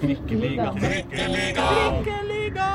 Trikkeliga. Trikkeliga. Trikkeliga.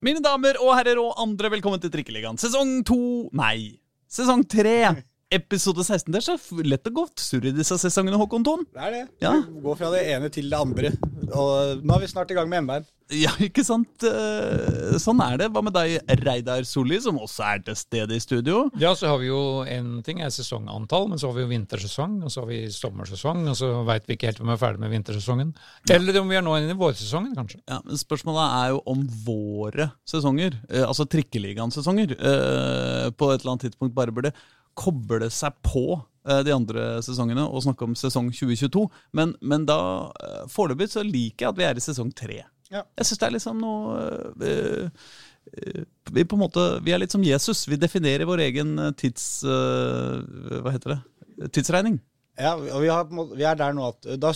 Mine damer og herrer og andre, velkommen til Trikkeligaen. Sesong to Nei, sesong tre. Episode 16. Det er så lett og godt surr i disse sesongene, Håkon Thon. Det er det. Ja. Gå fra det ene til det andre. Og nå er vi snart i gang med MB-en. Ja, ikke sant? Eh, Sånn er det. Hva med deg, Reidar Solli, som også er til stede i studio? Ja, så har vi jo en ting er sesongantall, men så har vi jo vintersesong, og så har vi sommersesong, og så veit vi ikke helt om vi er ferdig med vintersesongen. Eller om vi er nå inne i vårsesongen, kanskje. Ja, men Spørsmålet er jo om våre sesonger, eh, altså Trikkeligaens sesonger, eh, på et eller annet tidspunkt bare burde koble seg på de andre sesongene og snakke om sesong 2022. Men, men da eh, foreløpig så liker jeg at vi er i sesong tre. Ja. Jeg syns det er liksom noe eh, eh, vi, på en måte, vi er litt som Jesus. Vi definerer vår egen eh, tids... eh, hva heter det? Tidsregning. Ja, og vi, har, vi er der nå at da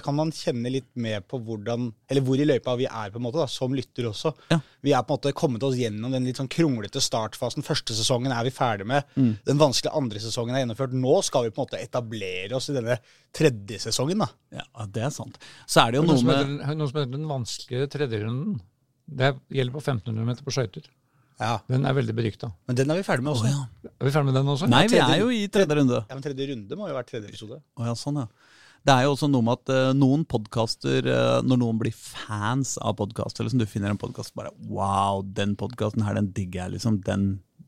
kan man kjenne litt med på hvordan Eller hvor i løypa vi er, på en måte, da, som lytter også. Ja. Vi er på en måte kommet oss gjennom den litt sånn kronglete startfasen. Første sesongen er vi ferdig med. Den vanskelige andre sesongen er gjennomført. Nå skal vi på en måte etablere oss i denne tredje sesongen. da. Ja, det er sant. Så er det jo Noe noe med heter, noe som heter den vanskelige tredjerunden. Det gjelder på 1500 meter på skøyter. Ja, Den er veldig berykta. Men den er vi ferdig med også. Oh, ja. Er vi ferdig med den også? Nei, vi er jo i tredje runde. Ja, men Tredje runde må jo være tredje episode. Oh, ja, sånn ja. Det er jo også noe med at uh, noen podkaster, uh, når noen blir fans av podkaster, liksom, du finner en podkast bare Wow, den podkasten her, den digger jeg, liksom. Den,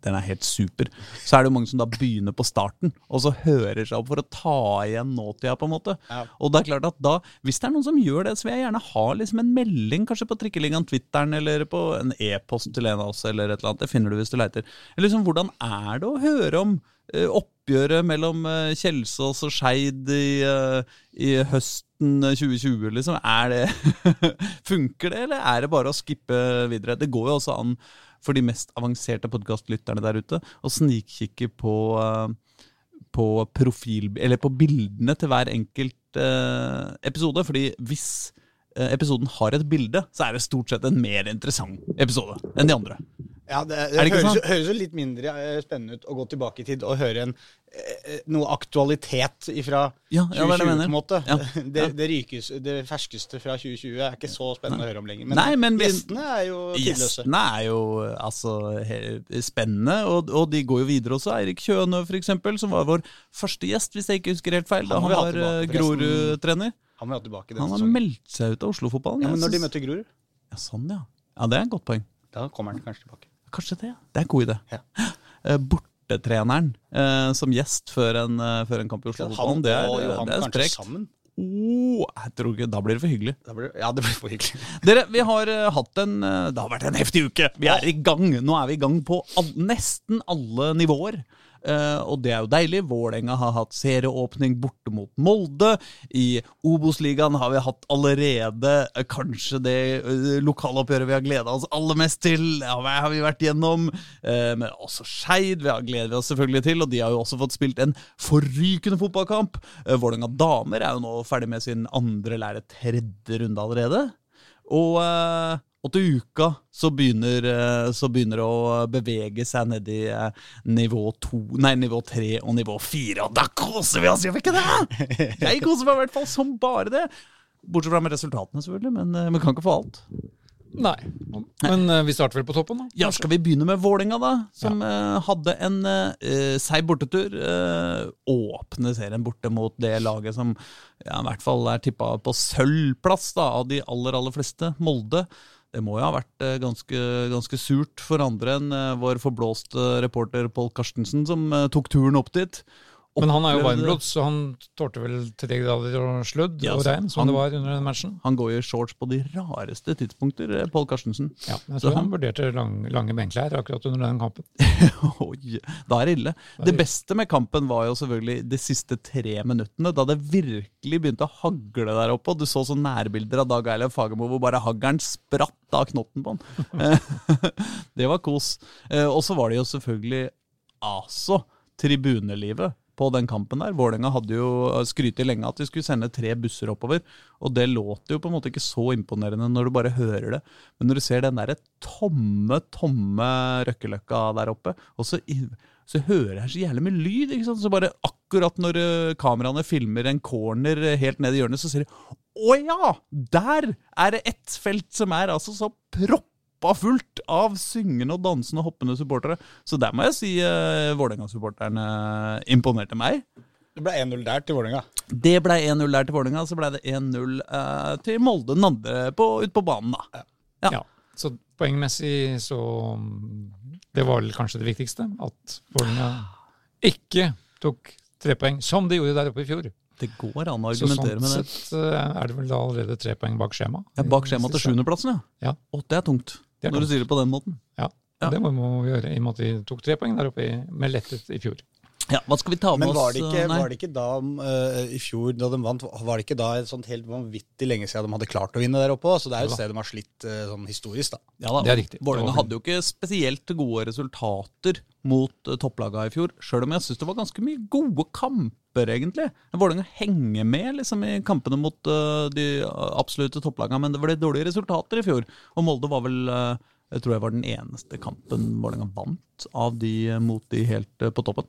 den er helt super. Så er det jo mange som da begynner på starten, og så hører seg opp for å ta igjen nåtida, på en måte. Ja. Og det er klart at da, hvis det er noen som gjør det, så vil jeg gjerne ha liksom en melding, kanskje på Trikkeligaen, Twitteren, eller på en e-post til en av oss, eller et eller annet. Det finner du hvis du leiter. Eller liksom, hvordan er det å høre om eh, oppgjøret mellom eh, Kjelsås og Skeid i, eh, i høsten 2020, liksom? Er det Funker det, eller er det bare å skippe videre? Det går jo også an for de mest avanserte podkastlytterne der ute å snikkikke på eh, på profil, eller på bildene til hver enkelt eh, episode. Fordi hvis episoden har et bilde, så er det stort sett en mer interessant episode enn de andre. Ja, det, det, det høres, sånn? høres jo litt mindre eh, spennende ut å gå tilbake i tid og høre en, eh, noe aktualitet fra Ja, ja, det 2020, måte. Ja, Det, det, rykes, det ferskeste fra 2020 er ikke så spennende å høre om lenger. Men, Nei, men gjestene er jo tidløse. Gjestene er jo altså spennende, og, og de går jo videre også. Eirik Kjønø, eksempel, som var vår første gjest, hvis jeg ikke husker helt feil, da Han var eh. Grorud-trener. Han ha tilbake denne Han har sesongen. meldt seg ut av Oslo-fotballen. Ja, men når de møter Grorud, ja, sånn, ja. Ja, det er et godt poeng. da kommer han kanskje tilbake. Kanskje det. ja. Det er en god idé. Ja. Eh, Bortetreneren eh, som gjest før en, eh, før en kamp i Så Oslo-fotballen, han det er, og Johan det er kanskje sprekt. sammen? Oh, jeg tror ikke, da blir det for hyggelig. Da blir, ja, det blir for hyggelig. Dere, vi har eh, hatt en eh, Det har vært en heftig uke. Vi er i gang. Nå er vi i gang på all, nesten alle nivåer. Eh, og det er jo deilig. Vålerenga har hatt serieåpning borte mot Molde. I Obos-ligaen har vi hatt allerede eh, kanskje det eh, lokaloppgjøret vi har gleda oss aller mest til. Ja, hva har vi vært gjennom. Men også Skeid vi har gleder oss selvfølgelig til. Og de har jo også fått spilt en forrykende fotballkamp. Uh, Vålerenga damer er jo nå ferdig med sin andre er tredje runde allerede. Og, eh, og til uka så begynner, eh, så begynner det å bevege seg ned i eh, nivå to, nei, nivå tre og nivå fire. Og da koser vi oss, gjør vi ikke det? Jeg koser meg i hvert fall som bare det. Bortsett fra med resultatene, selvfølgelig, men eh, vi kan ikke få alt. Nei. Men eh, vi starter vel på toppen, da? Ja, Skal vi begynne med Vålinga da? Som ja. hadde en uh, seig bortetur. Uh, åpne serien borte mot det laget som ja, i hvert fall er tippa på sølvplass da, av de aller, aller fleste. Molde. Det må jo ha vært eh, ganske, ganske surt for andre enn eh, vår forblåste reporter Pål Karstensen, som eh, tok turen opp dit. Men han er jo varmblods, så han tålte vel til de grader og sludd Ja, og regn, som han- det var under den matchen. Han går jo i shorts på de rareste tidspunkter, Pål Karstensen. Ja, jeg tror han- han vurderte lang, lange benklær akkurat under den kampen. Oi, da er det ille. Det beste med kampen var jo selvfølgelig de siste tre minuttene, da det virkelig begynte å hagle der oppe. og Du så sånne nærbilder av Dag Eilev Fagermo hvor bare haglen spratt av knotten på han. det var kos. Eh, Og så var det jo selvfølgelig altså tribunelivet på den kampen der. Vålerenga hadde jo skrytt lenge at de skulle sende tre busser oppover, og det låter jo på en måte ikke så imponerende når du bare hører det. Men når du ser den derre tomme, tomme Røkkeløkka der oppe, og så, så hører jeg så jævlig med lyd, ikke sant? så bare akkurat når eh, kameraene filmer en corner eh, helt ned i hjørnet, så ser de Å ja! Der er det ett felt som er altså så proppa fullt av syngende og dansende og hoppende supportere. Så der må jeg si uh, Vålerenga-supporterne imponerte meg. Det ble 1-0 der til Vålerenga. Det ble 1-0 der til Vålerenga, så ble det 1-0 uh, til Molde den andre på, ut på banen, da. Ja. Ja. Så poengmessig så mm, Det var vel kanskje det viktigste. At Vålerenga ikke tok tre poeng, som de gjorde der oppe i fjor. Det går an å Så argumentere sånn med det. Sånn sett eh, er det vel da allerede tre poeng bak skjema. Ja, bak skjema til sjuendeplassen, ja. Ja. Å, det er tungt. Det er når tungt. du sier det på den måten. Ja, Ja. det må vi gjøre, i og med at de tok tre poeng der oppe i, med letthet i fjor. Ja, Hva skal vi ta med Men var det ikke, oss? var det ikke da, uh, i fjor, da de vant, var det ikke da et sånt helt vanvittig lenge siden de hadde klart å vinne der oppe? Så det er jo et sted de har slitt uh, sånn historisk, da. Ja, da, Det er riktig. Vålerenga hadde jo ikke spesielt gode resultater mot uh, topplaga i fjor, sjøl om jeg syns det var ganske mye gode kamper, egentlig. Vålerenga henger med liksom, i kampene mot uh, de absolutte topplaga, men det ble dårlige resultater i fjor. Og Molde var vel uh, jeg tror jeg var den eneste kampen Vålerenga vant av de mot de helt på toppen.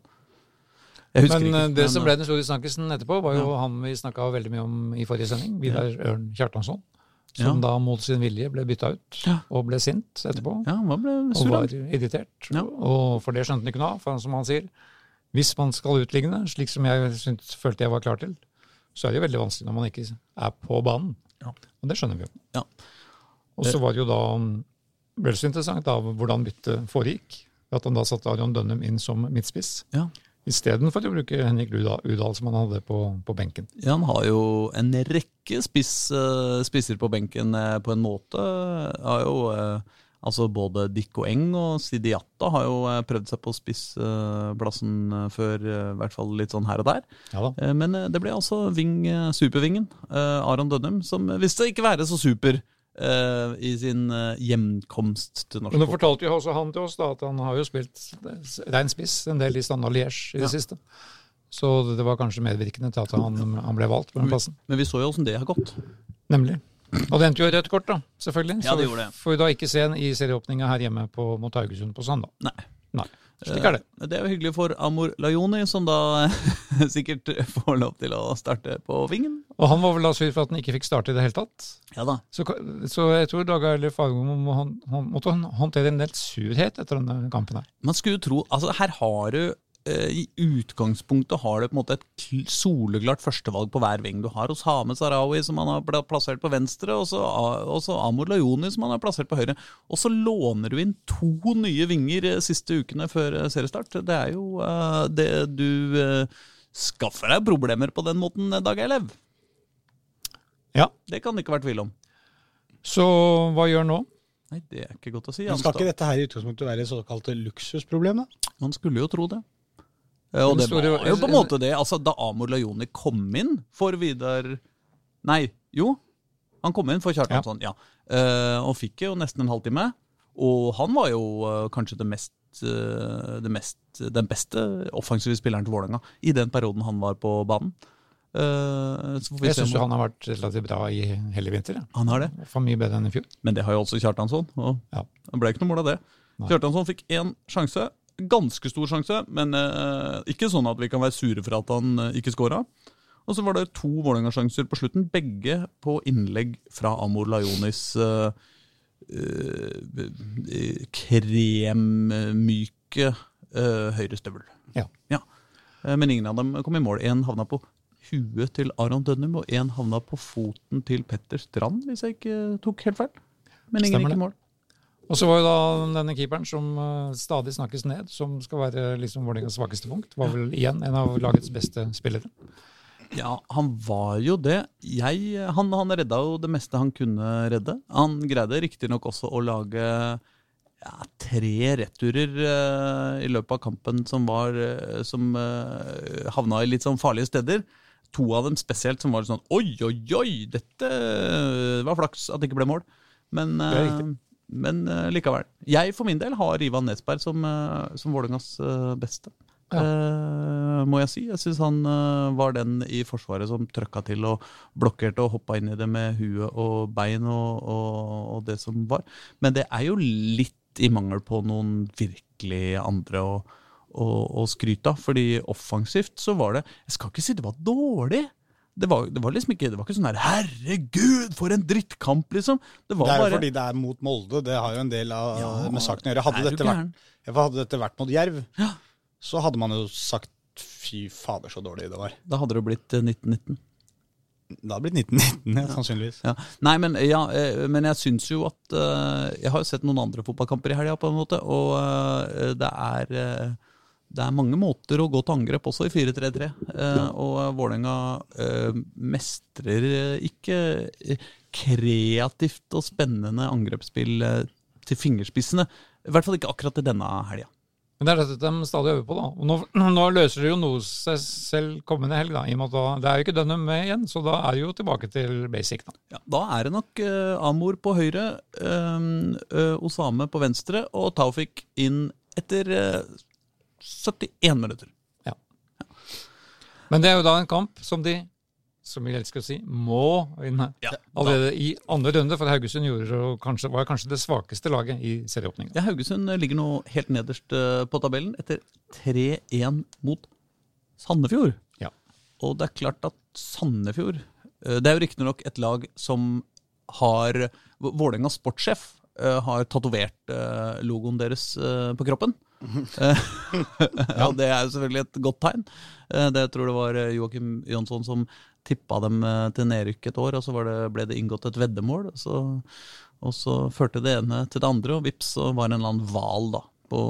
Jeg husker Men ikke. eh, det men, som uh, ble den store snakkisen etterpå, var jo han vi snakka veldig mye om i forrige sending, Vidar Ørn Kjartansson. Som da mot sin vilje ble bytta ut, Ja. og ble sint etterpå. Ja, ble og var irritert. Ja. Og for det skjønte han ikke noe av. For som han sier, hvis man skal utligne, slik som jeg syntes, følte jeg var klar til, så er det jo veldig vanskelig når man ikke er på banen. Ja. Og det skjønner vi jo. Ja. Og så var det jo da vel så interessant da, hvordan byttet foregikk. At han da satte Arion Dønnum inn som midtspiss, Ja. Istedenfor å bruke Henrik Udal, som han hadde på, på benken. Ja, han har jo en rekke spiss, eh, spisser på benken eh, på en måte. Har jo, eh, altså Både Dikko Eng og Sidiata har jo prøvd seg på spissplassen før, i hvert fall litt sånn her og der. Ja men det ble altså ving, supervingen, Aron Dønnum, som viste ikke være så super eh, i sin eh, hjemkomst til norsk Men nå fortalte jo også han til oss da, at han har jo spilt rein spiss en del i Standard Liège i det Ja. siste. Så det var kanskje medvirkende til at han, han ble valgt på den plassen. Men vi så jo åssen det har gått. Nemlig. Og det endte jo i rødt kort, da, selvfølgelig. Ja, det gjorde det. får vi da ikke se en i serieåpninga her hjemme på, mot Haugesund på søndag. Nei. Nei. Slik er det. Eh, Det er jo hyggelig for Amor Lajoni, som da sikkert får lov til å starte på vingen. Og han var vel da sur for at han ikke fikk starte i det hele tatt. Ja da. Så, så jeg tror Dag Eilif Fagermo må, han, han måtte håndtere en del surhet etter denne kampen her. Man skulle jo tro Altså, her har du I utgangspunktet har du på en måte et kl- soleklart førstevalg på hver ving. Du har hos Hame Sarawi, som han har plassert på venstre, og så og Amor Lajoni, som han har plassert på høyre. Og så låner du inn to nye vinger eh, siste ukene før eh, seriestart. Det er jo eh, det du eh, skaffer deg problemer på den måten, eh, Dag Eilev. Ja. Det kan det ikke være tvil om. Så hva gjør han nå? Nei, det er ikke godt å si. Men skal ikke dette her i utgangspunktet være et såkalt luksusproblem, da? Man skulle jo tro det. Eh, Og det var jo på en måte det. Altså, da Amor Lajoni kom inn for Vidar Nei, jo. Han kom inn for Kjartansson, ja. Eh, og fikk jo nesten en halvtime. Og han var jo eh, kanskje det mest, det mest den beste offensive spilleren til Vålerenga i den perioden han var på banen. Så får vi Jeg syns han har vært relativt bra i hele vinter. Ja. han har det. For mye bedre enn i fjor. Men det har jo også Kjartansson. Og Ja. det ble ikke noe mål av det. Kjartansson fikk én sjanse. Ganske stor sjanse, men eh, ikke sånn at vi kan være sure for at han eh, ikke scora. Og så var det to Vålerenga-sjanser på slutten, begge på innlegg fra Amor Lajonis eh, kremmyke uh, høyrestøvel. Ja. ja. men ingen av dem kom i mål. Én havna på huet til Aron Dønnum, og én havna på foten til Petter Strand, hvis jeg ikke tok helt feil. Men ingen Stemmer gikk i mål. Og så var jo da denne keeperen som eh, stadig snakkes ned, som skal være liksom Vålerengas svakeste punkt, var vel igjen en av lagets beste spillere. Ja, han var jo det. Jeg, han, han redda jo det meste han kunne redde. Han greide riktignok også å lage ja, tre returer uh, i løpet av kampen som, var, uh, som uh, havna i litt sånn farlige steder. To av dem spesielt som var sånn Oi, oi, oi! Dette var flaks at det ikke ble mål. Men, Det er riktig. Men uh, likevel. Jeg for min del har Ivan Nesberg som, uh, som Vålerengas uh, beste. Ja. Må jeg si. Jeg syns han var den i Forsvaret som trøkka til og blokkerte og hoppa inn i det med huet og bein og, og, og det som var. Men det er jo litt i mangel på noen virkelig andre å, å, å skryte av. Fordi offensivt så var det Jeg skal ikke si det var dårlig. Det var, det var liksom ikke Det var ikke sånn her 'herregud, for en drittkamp', liksom. Det var Det er jo bare fordi det er mot Molde. Det har jo en del av, Ja, med saken å gjøre. Hadde dette, vært, hadde dette vært mot Jerv, Ja. så hadde man jo sagt fy fader, så dårlig det var. Da hadde det blitt eh, 1919. Det hadde blitt 1919, ja, sannsynligvis. Ja. Nei, men, ja, eh, men jeg syns jo at eh, Jeg har jo sett noen andre fotballkamper i helga, på en måte, og eh, det er eh, det er mange måter å gå til angrep også i 4-3-3. Eh, og Vålerenga eh, mestrer ikke eh, kreativt og spennende angrepsspill til fingerspissene. I hvert fall ikke akkurat i denne helga. Men det er dette de stadig øver på, da. Og nå, nå løser det jo noe seg selv kommende helg, da. I og med at det er jo ikke Dunham med igjen, så da er det jo tilbake til basic, da. Ja, da er det nok eh, Amor på høyre, eh, Osame på venstre og Taufik inn etter eh, 71 minutter. Men det er jo da en kamp som de, som vi elsker å si, må vinne. Ja, Allerede i andre runde, for Haugesund kanskje, var kanskje det svakeste laget i serieåpninga. Ja, Haugesund ligger nå helt nederst eh, på tabellen etter 3-1 mot Sandefjord. Ja. Og det er klart at Sandefjord eh, Det er jo riktignok et lag som har Vålerengas sportssjef eh, har tatovert eh, logoen deres eh, på kroppen. Ja, det er jo selvfølgelig et godt tegn. Eh, Det tror det var eh, Joakim Jonsson som tippa dem eh, til nedrykk et år, og så det, ble det inngått et veddemål. Og så, og så førte det ene til det andre, og vips, så var det en eller annen hval da, på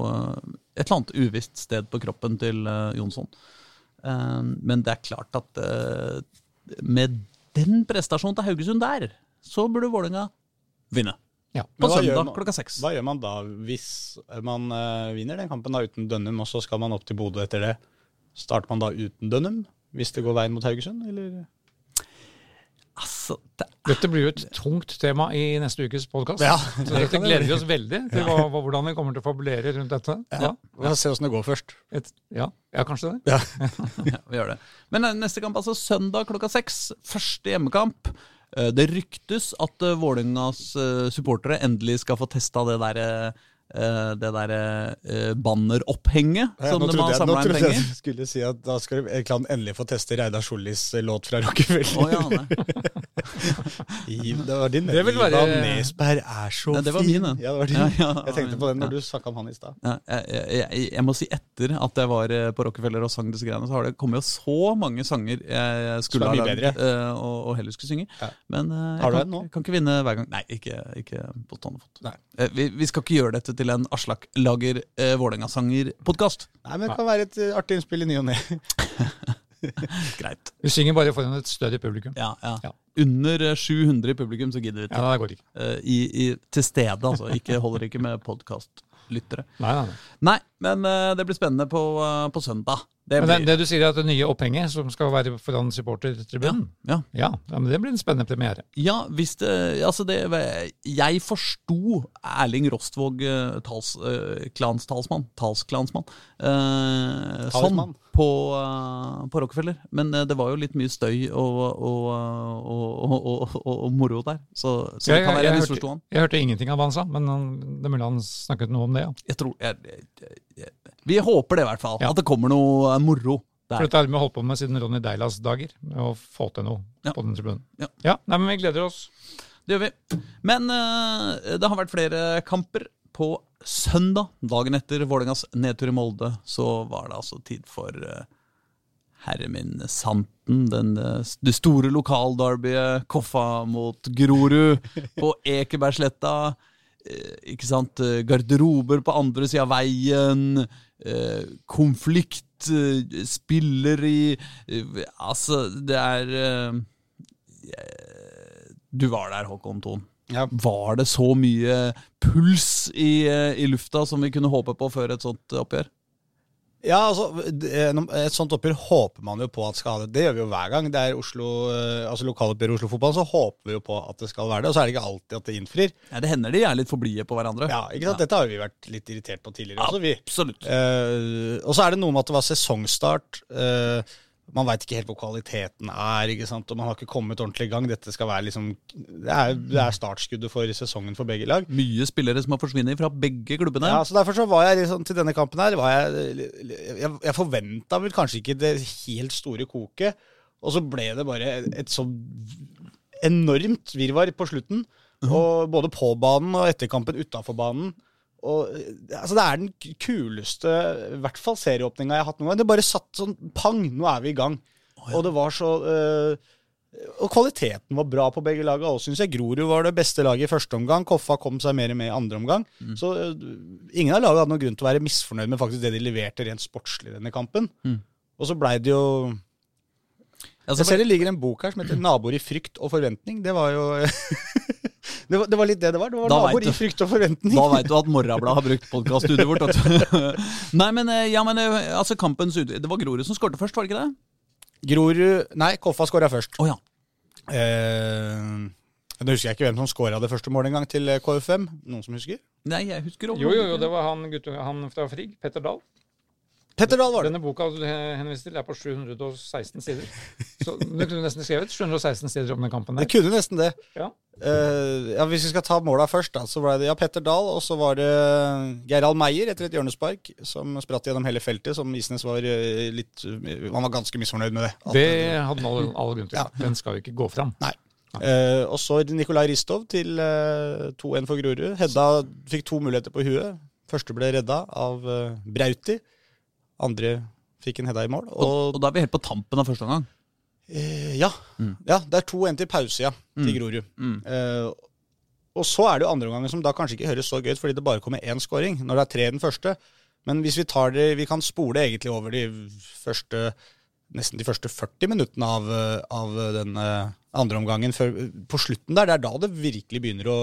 et eller annet uvisst sted på kroppen til Jonsson. Men det er klart at med den prestasjonen til Haugesund der, så burde Vålerenga vinne. Ja. På søndag man- klokka seks. Hva gjør man da hvis man uh, vinner den kampen da uten Dønnum, og så skal man opp til Bodø etter det? Starter man da uten Dønnum, hvis det går veien mot Haugesund, eller? Altså, det Dette blir jo et tungt tema i neste ukes podkast. Ja, så det dette det gleder vi oss veldig til hva, hva, hvordan vi kommer til å fabulere rundt dette. Ja, Vi får se åssen det går først. et, ja, ja kanskje det. Ja, vi gjør det. Men eh, neste kamp, altså søndag klokka seks. Første hjemmekamp. Eh, Det ryktes at eh, Vålerengas eh, supportere endelig skal få testa det derre eh, det der uh, banneropphenget Ja, som de har samla nå penger Nå trodde jeg du skulle si at da skal Klan endelig få teste Reidar Solis låt fra Rockefeller. Oh, ja, nei. Det var din. Det vil være- Ivan Nesberg er så fin. det var min, den. Ja, det var din. Ja, ja, jeg tenkte på den når ja. du snakka om han i stad. Ja, jeg, jeg, jeg, jeg må si etter at jeg var eh, på Rockefeller og sang disse greiene, så har det kommet jo så mange sanger jeg skulle ha lagd eh, og, og heller skulle synge. Ja. Men eh, jeg Har du kan, kan ikke vinne hver gang. Nei, ikke, ikke på stående fot. Eh, Vi, vi skal ikke gjøre dette til en Aslak lager eh, Vålerenga-sanger-podkast. Nei, men det kan være et eh, artig innspill i ny og ne. Greit. Vi synger bare foran et større publikum. Ja, ja. Ja. Under eh, 700 i publikum, så gidder vi Ja, det går ikke. Eh, i, i, til stede, altså. Ikke, holder ikke med podkastlyttere. Nei, nei, nei. Nei, men eh, det blir spennende på, eh, på søndag. Det Men det, det du sier er at det nye opphenget som skal være foran supportertribunen, ja. ja. ja, men det blir en spennende premiere. Ja, hvis det Altså, det Jeg forsto Erling Rostvåg, eh, tals, eh, klanstalsmann, talsklansmann, eh, sånn på, eh, på Rockefeller. Men det var jo litt mye støy og, og, og, og, og, og, og moro der. Så, så det kan være jeg jeg hørte- misforsto han. Jeg hørte ingenting av hva han sa, men han, det er mulig han snakket noe om det. ja. Jeg tror jeg, jeg, jeg, Vi håper det, i hvert fall. Ja. At det kommer noe eh, moro For der. dette har vi holdt på med siden Ronny Deilas dager, med å få til noe Ja. på den tribunen. Ja. nei, men vi gleder oss. Det gjør vi. Men uh, det har vært flere kamper. På søndag, dagen etter Vålerengas nedtur i Molde, så var det altså tid for uh, herre min Santen. Den, eh, det store lokalderbyet. Koffa mot Grorud på Ekebergsletta. Eh, ikke sant? Eh, Garderober på andre sida av veien. eh, konflikt. Eh, spiller i eh, Altså, det er eh, Du var der, Håkon Thon. Ja. Var det så mye puls i, i lufta som vi kunne håpe på før et sånt oppgjør? Ja, altså, Et sånt oppgjør håper man jo på at skal ha det. Det gjør vi jo hver gang. Det er Oslo, eh, altså lokaloppgjør i Oslo-fotballen, så håper vi jo på at det skal være det. Og så er det ikke alltid at det innfrir. Ja, det hender de er litt for blide på hverandre. Ja, ikke sant? Dette har vi vært litt irritert på tidligere også, vi. Absolutt. Eh, og så er det noe med at det var sesongstart. eh, Man veit ikke helt hvor kvaliteten er, ikke sant? og man har ikke kommet ordentlig i gang. Dette skal være liksom Det er, det er startskuddet for sesongen for begge lag. Mye spillere som har forsvunnet fra begge klubbene. Ja, så Derfor så var jeg liksom, til denne kampen her var Jeg, jeg, jeg forventa vel kanskje ikke det helt store koket. Og så ble det bare et så enormt virvar på slutten. Og både på banen og etter kampen utafor banen. Og, altså Det er den kuleste i hvert fall serieåpninga jeg har hatt noen gang. Det bare satt sånn pang, nå er vi i gang. Og det var så uh, Og kvaliteten var bra på begge laga. Og syns jeg Grorud var det beste laget i første omgang. Koffa kom seg mer med i andre omgang. Så uh, ingen av lagene hadde noen grunn til å være misfornøyd med faktisk det de leverte rent sportslig denne kampen. Og så blei det jo Jeg ser det ligger en bok her som heter 'Naboer i frykt og forventning'. Det var jo det, var, det var litt det det var. Det var naboer i frykt og forventning. Da veit du at Morrabladet har brukt podkaststudioet vårt. Nei, men, eh, ja, men eh, altså kampens ut... Det var Grorud som skårte først, var det ikke det? Grorud Nei, Koffa skåra først. Oh, ja. Eh, nå husker jeg ikke hvem som skåra det første målet engang til eh, KFM. Noen som husker? Nei, jeg husker også. Jo, jo, jo, det var han, gutten, han fra Frigg, Petter Dahl. Petter Dahl var det. Denne boka du henviser til er på 716 sider. Så du kunne nesten skrevet 716 sider om den kampen Det der. kunne nesten det. Ja. Uh, ja, Hvis vi skal ta måla først, da, så var det ja, Petter Dahl, og så var det Gerald Meyer etter et hjørnespark som spratt gjennom hele feltet, som Isnes var eh, litt Han var ganske misfornøyd med det. At- Det hadde han all, all grunn til. Ja. Den skal jo ikke gå fram. Nei. Uh, og så Nikolai Ristov til uh, 2-1 for Grorud. Hedda fikk to muligheter på huet. Første ble redda av eh, Brauti. Andre fikk en Hedda i mål. Og, Og, og da er vi helt på tampen av første omgang. eh, ja. ja, det er 2-1 til pause, ja, til Grorud. Eh, og så er det jo andre omgangen som da kanskje ikke høres så gøy ut, fordi det bare kommer én scoring, når det er tre i den første. Men hvis vi tar det, vi kan spole egentlig over de første nesten de første 40 minuttene av, eh, av den eh, andre omgangen. Før, på slutten der, det er da det virkelig begynner å,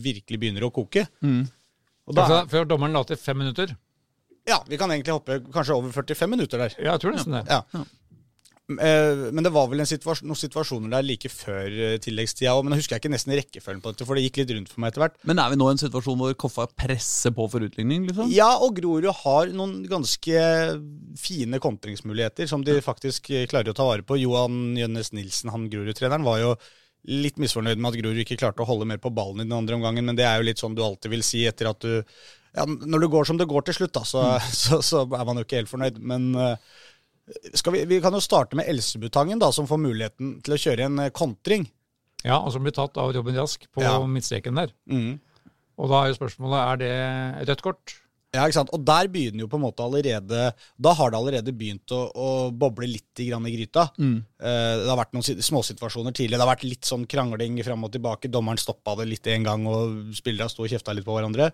virkelig begynner å koke. Og da, Altså, før dommeren la til fem minutter. Ja, vi kan egentlig hoppe kanskje over 45 minutter der. Ja, jeg tror nesten det. Ja. ja. Men det var vel en situasjon, noen situasjoner der like før eh, tilleggstida òg. Men jeg husker jeg ikke nesten rekkefølgen på dette, for det gikk litt rundt for meg etter hvert. Men er vi nå i en situasjon hvor Koffa presser på for utligning? liksom? Ja, og Grorud har noen ganske fine kontringsmuligheter som de faktisk eh, klarer å ta vare på. Johan Jønnes Nilsen, han Grorud-treneren, var jo litt misfornøyd med at Grorud ikke klarte å holde mer på ballen i den andre omgangen, men det er jo litt sånn du alltid vil si etter at du ja, Når det går som det går til slutt, da, så, så, så er man jo ikke helt fornøyd. Men eh, skal vi, vi kan jo starte med Elsebutangen, da, som får muligheten til å kjøre en eh, kontring. Ja, og som blir tatt av Robin Rask på Ja. midtstreken der. Mm. Og da er jo spørsmålet er det rødt kort. Ja, ikke sant? Og der begynner jo på en måte allerede Da har det allerede begynt å, å boble litt i, grann i gryta. Eh, det har vært noen småsituasjoner tidligere. Det har vært litt sånn krangling fram og tilbake. Dommeren stoppa det litt en gang, og spillerne sto og kjefta litt på hverandre.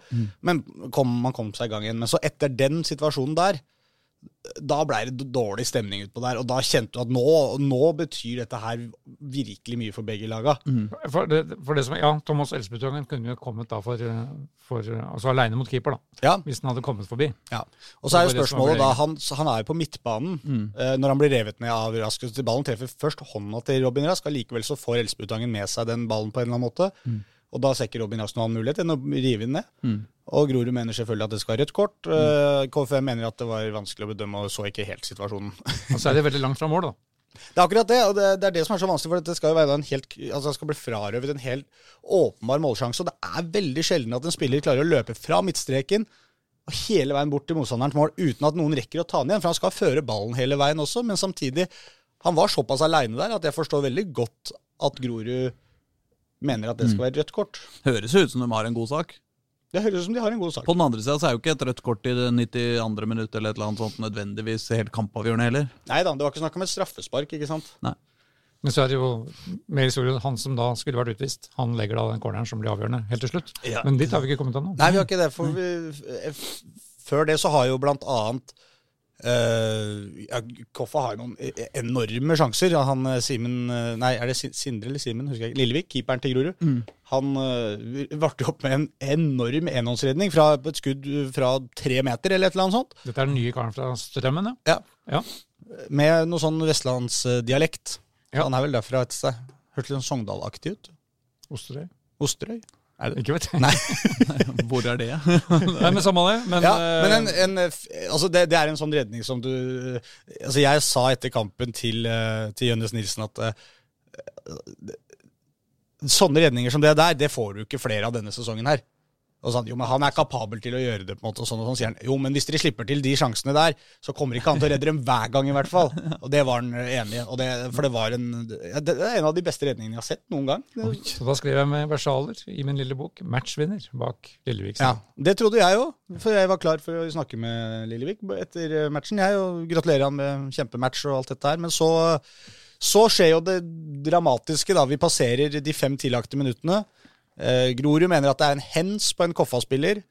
Men kom, man kom seg i gang igjen. Men så etter den situasjonen der, da blei det dårlig stemning utpå der. Og da kjente du at nå, nå betyr dette her virkelig mye for begge laga. For det, for det som, ja, Thomas Elsbetangen kunne jo kommet da for, for altså aleine mot keeper, da. Ja, Hvis han hadde kommet forbi. Ja. Og så er jo spørsmålet da, han, han er jo på midtbanen eh, når han blir revet ned av Rask. Ballen treffer først hånda til Robin Rask, allikevel så får Elsbutangen med seg den ballen på en eller annen måte. Og da ser ikke Robin Rask noen annen mulighet enn å rive den ned. Og Grorud mener selvfølgelig at det skal være rødt kort. Eh, KFM mener at det var vanskelig å bedømme og så ikke helt situasjonen. Og så er det veldig langt fra mål, da. Det er akkurat det, og det, det er det som er så vanskelig, for det skal jo være en helt, altså det skal bli frarøvet en helt åpenbar målsjanse. Og det er veldig sjelden at en spiller klarer å løpe fra midtstreken og hele veien bort til motstanderens mål uten at noen rekker å ta den igjen. For han skal føre ballen hele veien også, men samtidig Han var såpass aleine der at jeg forstår veldig godt at Grorud mener at det skal være rødt kort. Høres ut som de har en god sak. Det høres ut som de har en god sak. På den andre sida er jo ikke et rødt kort i det 92. minutt eller et eller annet sånt nødvendigvis helt kampavgjørende heller. Nei da, det var ikke snakk om et straffespark, ikke sant. Men så er det jo mer historie. Han som da skulle vært utvist, han legger da den corneren som blir avgjørende helt til slutt. Ja. Men dit har vi ikke kommet ennå. Nei, vi har ikke det. For vi, f- før det så har jo blant annet eh, ja, Koffa har noen e- enorme sjanser. Han eh, Simen eh, Nei, er det Sindre eller Simen? Husker jeg ikke. Lillevik, keeperen til Grorud. Han uh, varte opp med en enorm enhåndsredning fra et skudd fra tre meter, eller et eller annet sånt. Dette er den nye karen fra Strømmen, ja. Ja. Ja. Med noe sånn vestlandsdialekt. Ja. Han er vel derfra et sted. Hørtes litt sånn Sogndal-aktig ut. Osterøy. Osterøy. Er det? Ikke vet jeg. Nei. Hvor er det? Nei, men samme det. Men, Ja, men en, en, eh, altså det, det er en sånn redning som du Altså Jeg sa etter kampen til, eh, til Jønnes Nilsen at eh, sånne redninger som det der, det får du ikke flere av denne sesongen her. Og sånn, jo, men Han er kapabel til å gjøre det. på en måte, og sånn, og sånn sier han. Jo, men hvis dere slipper til de sjansene der, så kommer ikke han til å redde dem hver gang, i hvert fall. Og det var han enig i. det- For det var en Det er en av de beste redningene jeg har sett noen gang. Oi, Så da skrev jeg med versaler i min lille bok 'Matchvinner' bak Lillevik. Ja, Det trodde jeg òg, for jeg var klar for å snakke med Lillevik etter eh, matchen. Jeg, og Gratulerer han med kjempematch og alt dette her. Men så, så skjer jo det dramatiske. da. Vi passerer de fem tillagte minuttene. Eh, Grorud mener at det er en hens på en Koffa-spiller.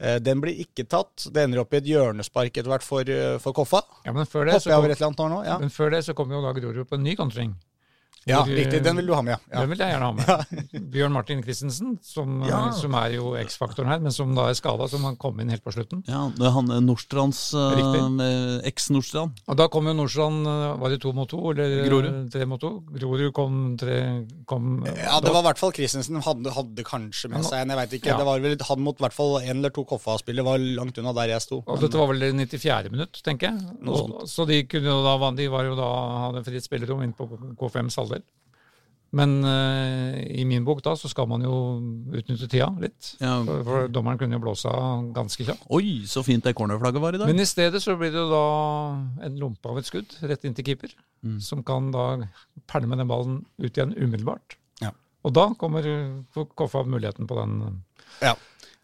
Eh, den blir ikke tatt. Det ender opp i et hjørnespark etter hvert for, eh, for Koffa. Ja, men før det, så kom, nå? Ja, men før det så kom jo da Grorud på en ny kontring. Ja hvor, riktig. Den vil du ha med, ja. Den vil jeg gjerne ha med. Bjørn Martin Christensen, som, Ja. som er jo X-faktoren her, men som da er skada, som han kom inn helt på slutten. Ja, det er han eh, Nordstrands eh. Eks-Nordstrand. Og da kom jo Nordstrand eh, Var det to mot to, eller Grorud. tre mot to? Grorud kom tre kom, Ja, det var i hvert fall Christensen hadde, hadde kanskje med seg en, jeg vet ikke. Ja. Det var vel Han mot i hvert fall en eller to Koffa-spillere var langt unna der jeg sto. Og dette var vel det 94. minutt, tenker jeg. Noe Og, så de, kunne jo da, de var jo da, hadde fritt spillerom inn på K5s halvdel. Men uh, i min bok da så skal man jo utnytte tida litt. Ja. For, for dommeren kunne jo blåse av ganske kjapt. Oi, så fint det cornerflagget var i dag. Men i stedet så blir det jo da en lompe av et skudd rett inn til keeper, Mm. som kan da pælme den ballen ut igjen umiddelbart. Ja. Og da kommer Koffa muligheten på den, Ja.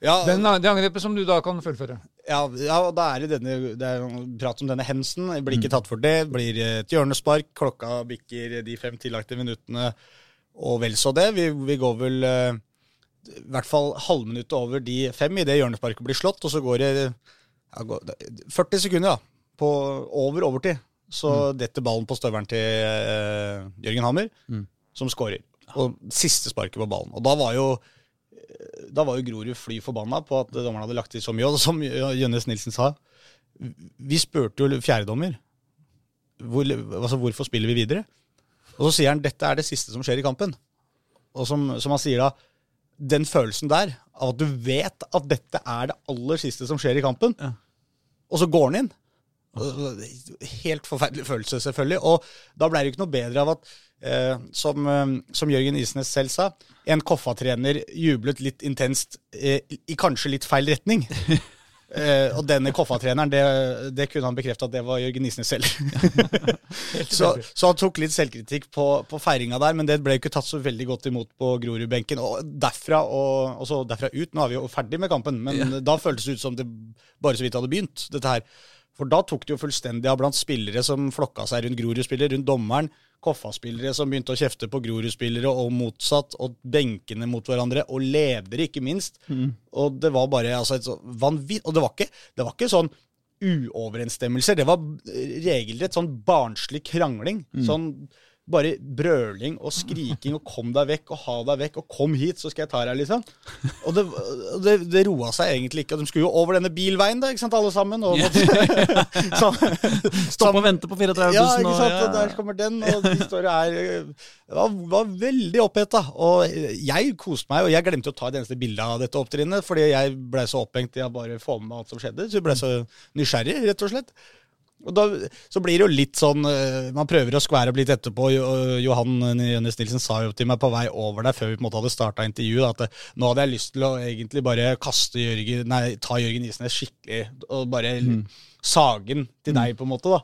Ja, den, det angrepet som du da kan fullføre. Ja, ja, og da er det denne Det er prat om denne hensen. Blir ikke tatt for det. Blir et hjørnespark. Klokka bikker de fem tillagte minuttene, og vel så det. Vi, vi går vel uh, i hvert fall halvminuttet over de fem idet hjørnesparket blir slått, og så går det ja, går, 40 sekunder ja, på over overtid. Så detter ballen på støvelen til uh, Jørgen Hammer, som skårer. Og siste sparket på ballen. Og da var jo da var jo Grorud fly forbanna på at dommerne hadde lagt til så mye. Og som Jønnes Nilsen sa, vi spurte jo fjerdedommer hvor, altså, hvorfor spiller vi videre. Og så sier han dette er det siste som skjer i kampen. Og som, som han sier da, den følelsen der, av at du vet at dette er det aller siste som skjer i kampen, Ja. og så går han inn. Helt forferdelig følelse, selvfølgelig. Og da ble det ikke noe bedre av at, eh, som, eh, som Jørgen Isnes selv sa, en Koffa-trener jublet litt intenst eh, i kanskje litt feil retning. Eh, og denne Koffa-treneren, det, det kunne han bekrefte at det var Jørgen Isnes selv. så, så han tok litt selvkritikk på, på feiringa der, men det ble jo ikke tatt så veldig godt imot på Grorud-benken. Og derfra og, og så derfra ut, nå er vi jo ferdig med kampen, men da føltes det ut som det bare så vidt hadde begynt, dette her. For da tok det jo fullstendig av blant spillere som flokka seg rundt Grorud-spillere, rundt dommeren. Koffa-spillere som begynte å kjefte på Grorud-spillere, og motsatt. Og benkene mot hverandre, og ledere, ikke minst. Og det var bare altså, et så vanvitt Og det var ikke, det var ikke sånn uoverensstemmelser. Det var regelrett sånn barnslig krangling. Sånn bare brøling og skriking og 'kom deg vekk' og 'ha deg vekk' og 'kom hit, så skal jeg ta deg', liksom. Og det, det, det roa seg egentlig ikke. Og de skulle jo over denne bilveien, da, ikke sant, alle sammen. Og, så, Stopp og vente på 34 ja, ikke sant, og der kommer den, og de står her Det var, var veldig oppheta. Og jeg koste meg, og jeg glemte å ta et eneste bilde av dette opptrinnet, fordi jeg ble så opphengt i å bare få med meg alt som skjedde. Så jeg ble så nysgjerrig, rett og slett. Og da, så blir det jo litt sånn eh, Man prøver å skvære opp litt etterpå. Johan Jønnes Nilsen sa jo til meg på vei over der før vi på en måte hadde starta intervjuet, at eh, nå hadde jeg lyst til å egentlig bare kaste Jørgen, nei, ta Jørgen Isnes skikkelig og bare sagen til deg, på en måte. da.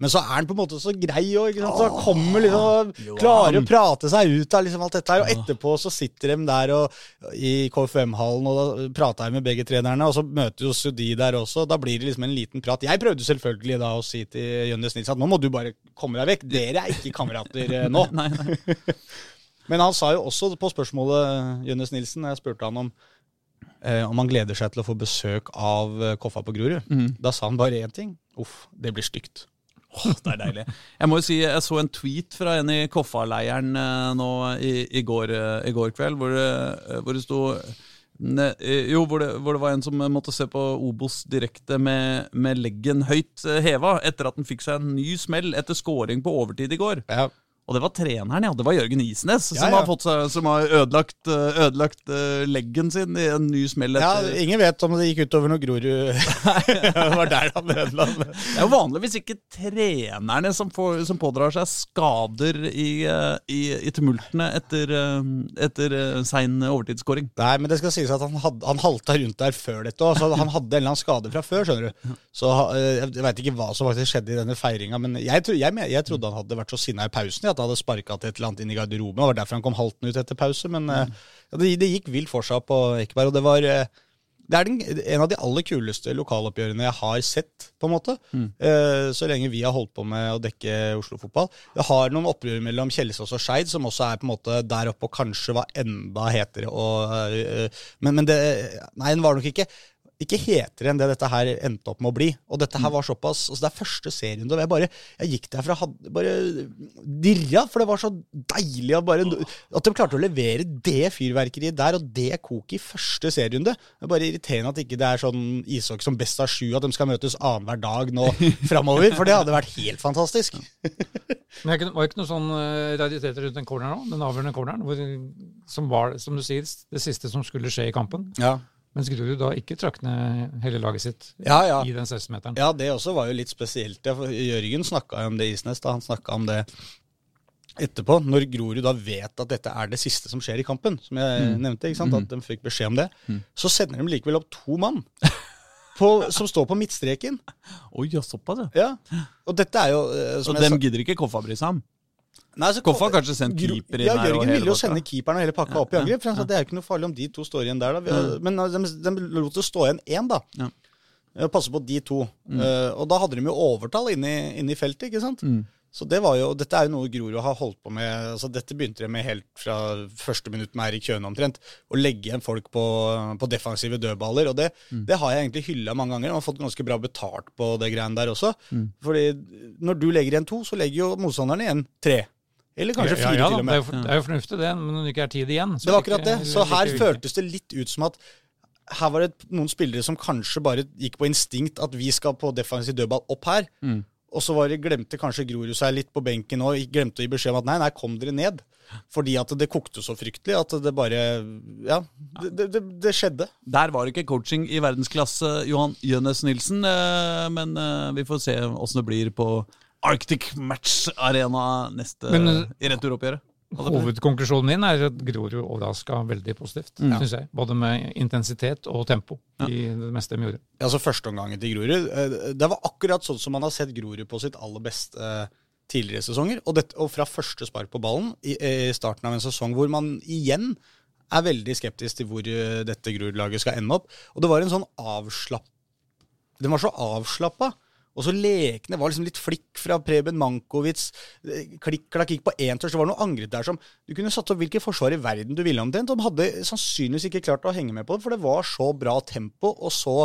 Men så er han på en måte så grei òg. Så han kommer liksom og klarer å prate seg ut av liksom alt dette her. Og etterpå så sitter de der og, i KFM-hallen og da prater jeg med begge trenerne, og så møter jo de der også. Da blir det liksom en liten prat. Jeg prøvde selvfølgelig da å si til Jønnes Nils at nå må du bare komme deg vekk. Dere er ikke kamerater eh, nå. Nei, nei. Men han sa jo også på spørsmålet Jønnes Nilsen, jeg spurte han om eh, man han gleder seg til å få besøk av eh, Koffa på Grorud. Da sa han bare én ting. Uff, det blir stygt. Åh, det er deilig. Jeg må jo si, jeg så en tweet fra en i Koffa-leiren eh, nå i, i, går, i går kveld, hvor det, hvor det sto ne, jo, hvor det, hvor det var en som måtte se på Obos direkte med, med leggen høyt heva etter at han fikk seg en ny smell etter scoring på overtid i går. Ja. Og det var treneren, ja. Det var Jørgen Isnes, Ja, som, ja. Har fått som har ødelagt, eh, ødelagt eh, leggen sin i en ny smell. Ja, Ingen vet om det gikk utover når Grorud Det var der han ødela det. Det er jo vanligvis ikke trenerne som, får, som pådrar seg skader i, eh, i, i tumultene etter, etter sein overtidsskåring. Nei, men det skal sies at han, had, han halta rundt der før dette òg. Han hadde en eller annen skade fra før, skjønner du. Så jeg veit ikke hva som faktisk skjedde i denne feiringa, men jeg, jeg, jeg, jeg trodde han hadde vært så sinna i pausen ja, at han hadde sparka til et eller annet inn i garderoben. Det var derfor han kom haltende ut etter pause. Men eh, ja, det, det gikk vilt for seg på Ekeberg, og det var eh, det er den, en av de aller kuleste lokaloppgjørene jeg har sett, på en måte. Eh, så lenge vi har holdt på med å dekke Oslo-fotball. Det har noen opprør mellom Kjelsås og Skeid, som også er på en måte der oppe og kanskje var enda hetere. Og, øh, men, men det Nei, den var nok ikke ikke hetere enn det dette her endte opp med å bli. Og dette her var såpass altså Det er første serierunde, og jeg bare Jeg gikk derfra hadde bare dirra, for det var så deilig å bare At de klarte å levere det fyrverkeriet der og det koket i første serierunde. Det er bare irriterende at ikke det er sånn ishockey som best av sju, at de skal møtes annenhver dag nå framover. For det hadde vært helt fantastisk. Men det var ikke noen sånn eh, rariteter rundt den corneren nå, den avgjørende corneren, hvor, som var, som du sier, det siste som skulle skje i kampen. Ja, Mens Grorud da ikke trakk ned hele laget sitt ja. ja. i den 16-meteren. Ja, det også var jo litt spesielt. Ja, for Jørgen snakka om det Isnes. da Han snakka om det etterpå. Når Grorud da vet at dette er det siste som skjer i kampen, som jeg nevnte, ikke sant? at de fikk beskjed om det, så sender de likevel opp to mann på, som står på midtstreken. Oi, ja, såpass, ja. Og dette er jo eh, som jeg dem gidder ikke Koffa bry seg om? Nei, så Koffa har kanskje sendt keeper inn ja, her Jørgen ville jo sende keeperen og hele pakka opp i Ja, angrep. For han sa det er jo ikke noe farlig om de to står igjen der. da. Men de, de lot det stå igjen én, da. Ja. Uh, Passe på de to. Uh, og da hadde de jo overtall inne i, inne i feltet, ikke sant. Så det var jo, Dette er jo noe Grorud har holdt på med. altså Dette begynte de med helt fra første minutt med Eirik Kjøne omtrent. Å legge igjen folk på, på defensive dødballer. Og det, det har jeg egentlig hylla mange ganger. og har fått ganske bra betalt på det greiene der også. Fordi når du legger igjen to, så legger jo motstanderne igjen tre. Eller kanskje ja, fire, ja, da, til og det, med. det er jo fornuftig, det, men når det ikke er tid igjen så Det var akkurat det. Så her føltes det litt ut som at her var det noen spillere som kanskje bare gikk på instinkt at vi skal på defensiv dødball opp her. Og så var det, glemte kanskje Grorud seg litt på benken og glemte å gi beskjed om at nei, nei, kom dere ned. Fordi at det kokte så fryktelig at det bare Ja, det, det, det, det skjedde. Der var det ikke coaching i verdensklasse, Johan Jønnes Nilsen. eh, Men eh, vi får se åssen det blir på Arctic Match Arena neste Men, eh, i returoppgjøret. Hovedkonklusjonen min er at Grorud overraska veldig positivt, synes jeg. Både med intensitet og tempo i det meste de gjorde. Ja, Altså Førsteomgangen til Grorud eh, Det var akkurat sånn som man har sett Grorud på sitt aller beste eh, tidligere sesonger. Og, dette, og fra første spark på ballen i, i starten av en sesong hvor man igjen er veldig skeptisk til hvor eh, dette Grorud-laget skal ende opp. Og det var en sånn avslapp... Den var så avslappa. Og så lekne var liksom litt flikk fra Preben Mankovic. eh, Klikk-klakk gikk på én touch. Det var noe angrep der som Du kunne satt opp hvilket forsvar i verden du ville omtrent. De hadde sannsynligvis ikke klart å henge med på det, for det var så bra tempo og så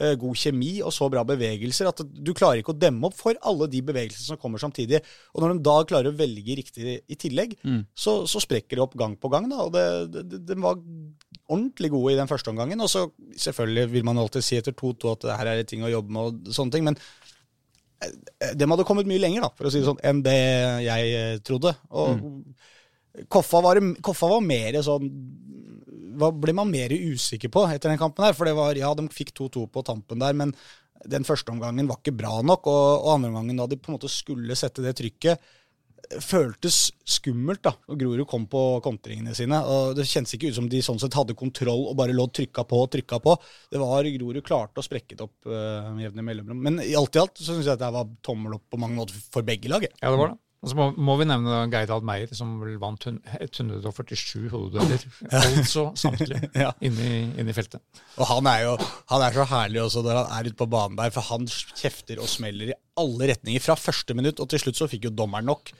uh, god kjemi og så bra bevegelser at du klarer ikke å demme opp for alle de bevegelsene som kommer samtidig. Og når de da klarer å velge riktig i tillegg, så, så sprekker det opp gang på gang. Da, og det, det, det, de var ordentlig gode i den første omgangen. Og så selvfølgelig vil man alltid si etter 2-2 at det her er det ting å jobbe med og sånne ting. men de hadde kommet mye lenger, da, for å si det sånn, enn det jeg eh, trodde. Og Koffa, var, Koffa var mer sånn Hva ble man mer usikker på etter den kampen her? For det var, ja, de fikk 2-2 på tampen der, men den første omgangen var ikke bra nok. Og, og andre omgangen, da de på en måte skulle sette det trykket, føltes skummelt da, og Grorud kom på kontringene sine. og Det kjennes ikke ut som de sånn sett hadde kontroll og bare lå trykka på og trykka på. Det var Grorud klarte å sprekke det opp uh, jevne mellomrom. Men i alt i alt så syns jeg at det var tommel opp på mange måter for begge lag. Ja, det var det. Og så må, må vi nevne Geirald Meyer, som vel vant 147 hodedueller. Altså samtlige Ja. inne, inne i feltet. Og han er jo han er så herlig også når han er ute på banen der, for han kjefter og smeller i alle retninger fra første minutt, og til slutt så fikk jo dommeren nok.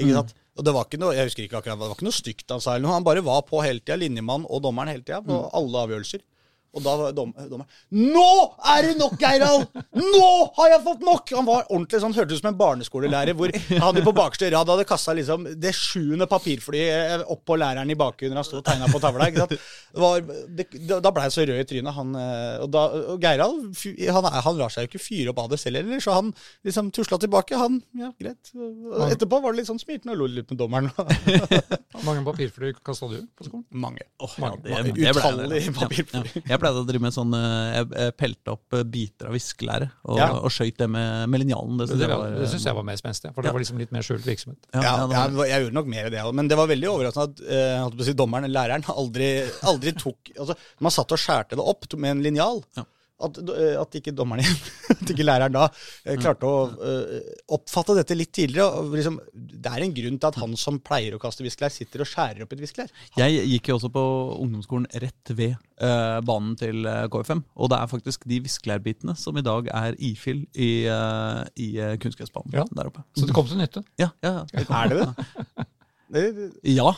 Ikke sant? Og det var ikke noe jeg husker ikke akkurat, det var ikke noe stygt han sa, eller noe. han bare var på hele tida, linjemann og dommeren hele tida, på alle avgjørelser. Og da var dom, dommeren Nå er det nok, Geirald! Nå har jeg fått nok! Han var ordentlig sånn, hørtes ut som en barneskolelærer hvor han på bakerste rad hadde kasta liksom det sjuende papirflyet opp på læreren i bakgrunnen. Han sto og tegna på tavla. ikke sant? Var, det, da ble jeg så rød i trynet. Han, eh, og, da, og Geirald han, han lar seg jo ikke fyre opp av det selv heller, så han liksom tusla tilbake. Han, ja, greit. Og etterpå var det litt sånn smilte og lo litt med dommeren. Hvor mange papirfly kasta du på skolen? Mange. Oh, Mange. det- det det. Utallige papirfly. Ja. Jeg pleide å drive med sånn eh, Jeg jeg pelte opp eh, biter av viskelære og, Ja. og skøyt det med, med linjalen. Det Det, syns det, jeg syns jeg var mer spenstig, for det var liksom litt mer skjult virksomhet. ja, Ja, ja, var- jeg, jeg gjorde nok mer i det, men det var veldig overraskende at uh, holdt på å si, dommeren, læreren, aldri, aldri tok altså, Man satt og skjærte det opp med en linjal. Ja. At, eh, at ikke dommeren at ikke læreren da eh, klarte å eh, oppfatte dette litt tidligere. Og liksom, det er en grunn til at han som pleier å kaste viskelær, sitter og skjærer opp et viskelær. Jeg gikk jo også på ungdomsskolen rett ved uh, banen til KFM. Og det er faktisk de viskelærbitene som i dag er ifyll i, uh, i kunstgressbanen Ja. der oppe. Så det kom til nytte. Ja, ja, ja. Er det det? det, det Ja,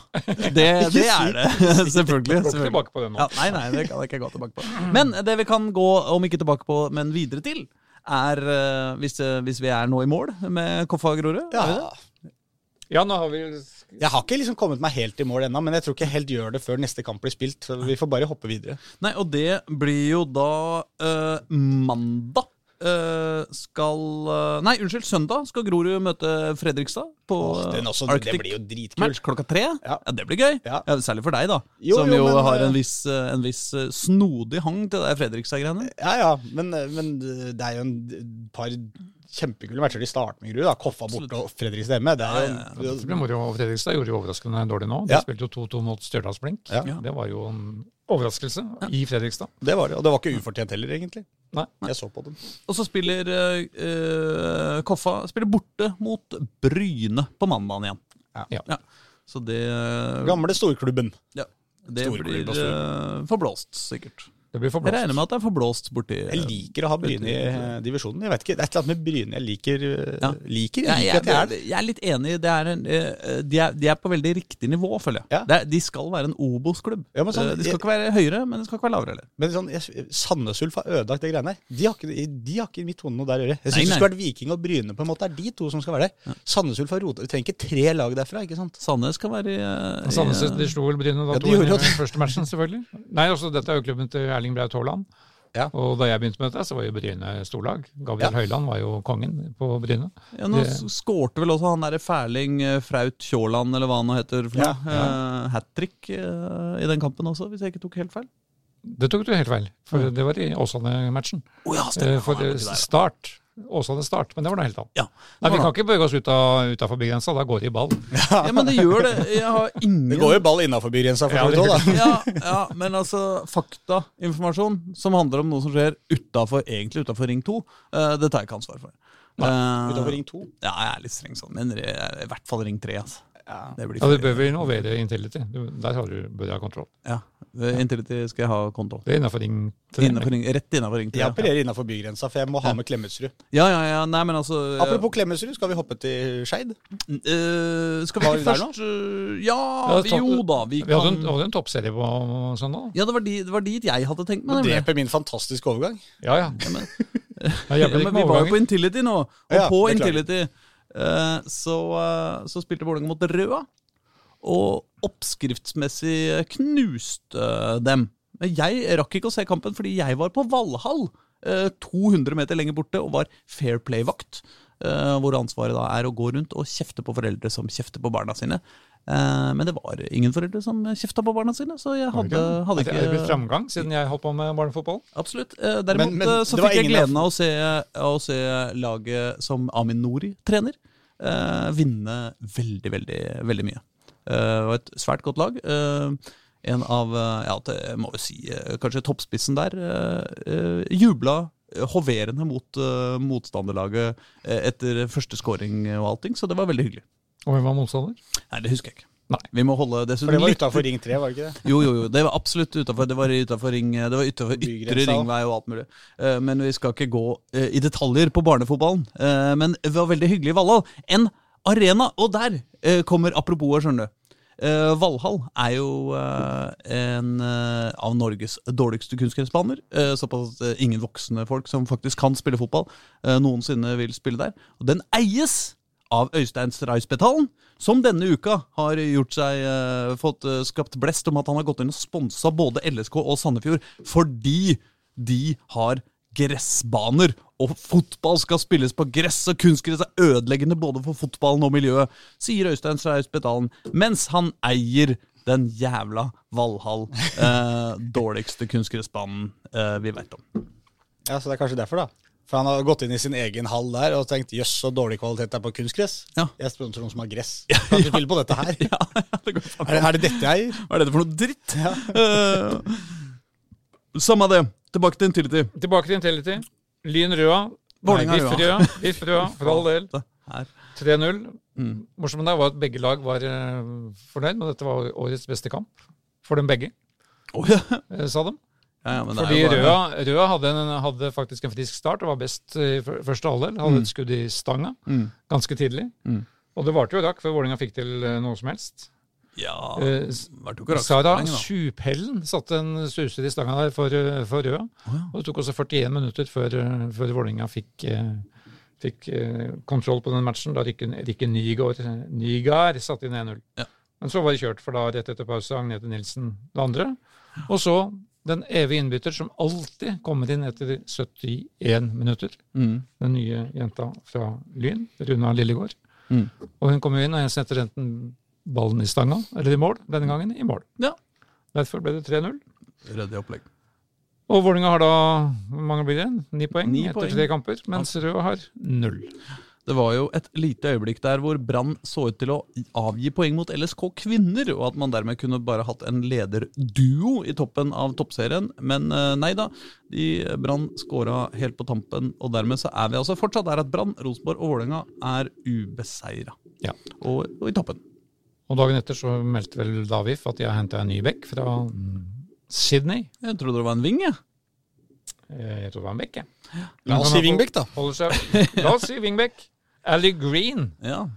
det, det er det. selvfølgelig. Selvfølgelig. tilbake på nå. Ja, nei, nei, det kan jeg ikke gå tilbake på. Men det vi kan gå, om ikke tilbake på, men videre til, er eh, hvis, eh, hvis vi er nå i mål med Koffa og Grorud. ja. Ja, nå har vi Jeg har ikke liksom kommet meg helt i mål ennå, men jeg tror ikke jeg helt gjør det før neste kamp blir spilt. Så vi får bare hoppe videre. Nei, og det blir jo da uh, mandag. Eh, skal eh, Nei, unnskyld, søndag skal Grorud møte Fredrikstad på oh, også, Arctic det blir jo Match klokka tre. Ja. det blir gøy. Ja. særlig for deg, da. Jo, som jo, jo men, har eh, en viss, eh, en viss eh, snodig hang til det Fredrikstad-greiene. Ja, ja, men, men det er jo en par kjempekule matcher de starter med, Grorud. Koffa borte og Fredrikstad hjemme. Det er Det ble moro. Fredrikstad gjorde jo overraskende dårlig nå. De Ja. spilte jo 2-2 mot Stjørdals-Blink. Ja. Det var jo en overraskelse i Fredrikstad. det var det. Og det var ikke ufortjent heller, egentlig. Nei. Jeg så på dem. Og så spiller eh, eh, Koffa spiller borte mot Bryne på mandag igjen. Ja. Så det, eh, Gamle storklubben. ja, det Storklubben. blir eh, forblåst, sikkert. Det blir forblåst. Jeg regner med at det er forblåst borti Jeg liker å ha Bryne i eh, divisjonen. Jeg vet ikke, Det er et eller annet med Bryne jeg liker. eh, Ja. liker. Jeg liker jeg, at jeg er det. jeg er litt enig. Det er en, eh, de, er, de er på veldig riktig nivå, føler jeg. Ja. Det er, de skal være en Obos-klubb. Ja, sånn- de skal ikke være høyere, men de skal ikke være lavere heller. Men sånn, Sandnes Ulf har ødelagt det greiene der. De har ikke, de har ikke i mitt hode noe der å gjøre. Jeg syns det skal skulle vært Viking og Bryne. på en måte er de to som skal være der. Sandnes Ulf har rota Vi trenger ikke tre lag derfra. ikke sant? Sandnes skal være i, i Sandnes de slo vel Bryne da Ja, de to i den første matchen, selvfølgelig. Nei, altså Dette er jo klubben til Erling Braut Haaland. Ja. Og da jeg begynte med dette, så var jo Bryne storlag. Gabriel Ja. Høyland var jo kongen på Bryne. Ja, Nå Det- skårte vel også han derre Færling eh, Fraut Tjåland, eller hva han nå heter, Ja. Eh, Hat trick uh, i den kampen også, hvis jeg ikke tok helt feil. Det tok du helt feil, for det var i Åsane-matchen. Oh, ja, For det- start. Åsane start, men det var noe helt annet. Ja. Nei, Vi kan ikke bøye oss ut av, utafor bygrensa, da går det i ball. ja, men det gjør det. Jeg har ingen Det går jo ball innafor bygrensa for Ja, så vidt òg, da. ja, ja, men altså faktainformasjon som handler om noe som skjer utenfor, egentlig utafor Ring 2, uh, det tar jeg ikke ansvar for. Eh, Utenfor Ring 2. Ja, jeg er litt streng sånn, men i hvert fall Ring 3. Altså. Ja. Det blir Ja, Du bør vel involvere Intility. Der har du, bør du ha kontroll. ja. Intility skal jeg ha kontroll. Det er innafor ring. Innenfor ring, rett innafor Ring 3. Jeg opererer innafor bygrensa, for jeg må ha med Klemetsrud. Ja, ja, ja, nei, men altså Apropos Klemetsrud, skal vi hoppe til Skeid? Uh, Skal vi ikke først uh, Ja, Ja, vi, jo da, vi Vi hadde en, hadde en toppserie på søndag. Ja, det var, dit, det var dit jeg hadde tenkt meg. Du dreper min fantastiske overgang. Ja, ja. Ja, men, ja, men vi var jo på. Intility nå, og Ja, på. Intility eh, så, eh, så spilte Vålerenga mot Røa. Og oppskriftsmessig knuste dem. Men jeg rakk ikke å se kampen fordi jeg var på Valhall, eh, 200 meter lenger borte, og var Fair Play-vakt. eh, hvor ansvaret da er å gå rundt og kjefte på foreldre som kjefter på barna sine. Eh, men det var ingen foreldre som kjefta på barna sine, så jeg hadde, hadde Er det er det blitt framgang siden jeg holdt på med barnefotball? Absolutt. Eh, Derimot Men- men eh, så fikk jeg gleden av å se, å se laget som Amin Nori trener, vinne veldig, veldig, veldig mye. Eh, Det var et svært godt lag. Eh, En av, ja, det må vi si, kanskje toppspissen der, jubla hoverende mot eh, motstanderlaget etter første scoring og allting, så det var veldig hyggelig. Og hvem var motstander? Nei, det husker jeg ikke. Nei. Vi må holde For det var utafor Ring 3, var det ikke det? jo, jo, jo. Det var absolutt utafor. Det var utafor ring, det var utenfor ytre ringvei og alt mulig. Eh, Men vi skal ikke gå eh, i detaljer på barnefotballen. Eh, Men det var veldig hyggelig i Valhall. En arena! Og der eh, kommer apropos, skjønner du. Uh, Valhall er jo uh, en uh, av Norges dårligste kunstgressbaner. Eh, såpass at eh, ingen voksne folk som faktisk kan spille fotball, eh, noensinne vil spille der. Og den eies av Øystein Streisbetalen, som denne uka har gjort seg eh, fått eh, skapt blest om at han har gått inn og sponsa både LSK og Sandefjord fordi de har gressbaner. Og fotball skal spilles på gress, og kunstgress er ødeleggende både for fotballen og miljøet, sier Øystein Streisbetalen, mens han eier den jævla Valhall, eh, dårligste kunstgressbanen eh, vi veit om. Ja, Så det er kanskje derfor, da. For han har gått inn i sin egen hall der og tenkt jøss, så dårlig kvalitet det er på kunstgress. Ja. Jeg sponser noen som har gress. Kan du spille på dette her? Ja, det går. Er det, er det dette jeg eier? Hva er dette for noe dritt? Eh, samme det. Tilbake til Intility. Tilbake til Intility. Lyn Røa. Vålerenga Røa. For all del. 3-0. Mm. Morsomt der var at begge lag var eh, fornøyd men dette var årets beste kamp. For dem begge, oh, ja. sa de. Ja, Fordi Røa, Røa hadde, en, hadde faktisk en frisk start og var best i første halvdel. Hadde et skudd i stanga Mm. ganske tidlig. Mm. Og det varte jo rakk før Vålerenga fikk til eh, noe som helst. Ja Eh, Vært jo ikke rakk. Sara. Supellen satte en suser i stanga der for, eh, for Røa. ja. Og det tok også 41 minutter før, før Vålerenga fikk, fikk kontroll på den matchen. Da Rikke Nygaard, Nygaard satte inn 1-0. Ja. Men så var det kjørt, for da rett etter pause Agnete Nilsen det andre. Og så den evige innbytter som alltid kommer inn etter 71 minutter. Mm. Den nye jenta fra Lyn, Runa Lillegård. Mm. Og hun kommer inn, og jeg setter enten ballen i stanga, eller i mål. Denne gangen i mål. Ja. Derfor ble det 3-0. Ryddig opplegg. Og Vålerenga har da hvor mange blir det? Ni poeng Ni etter poeng. tre kamper, mens Rød har null. Det var jo et lite øyeblikk der hvor Brann så ut til å avgi poeng mot LSK kvinner, og at man dermed kunne bare hatt en lederduo i toppen av toppserien. Men eh, nei da, de Brann skåra helt på tampen, og dermed så er vi altså fortsatt der at Brann, Rosenborg og Vålerenga er ubeseira. Ja. Og, og i toppen. Og dagen etter så meldte vel Davif at de har henta en ny bekk fra Sydney. Jeg trodde det var en ving, jeg. Eh, Jeg tror det var en bekk, jeg. La oss si Vingbekk, da. La oss si Wingbekk. Ally Green, Ja.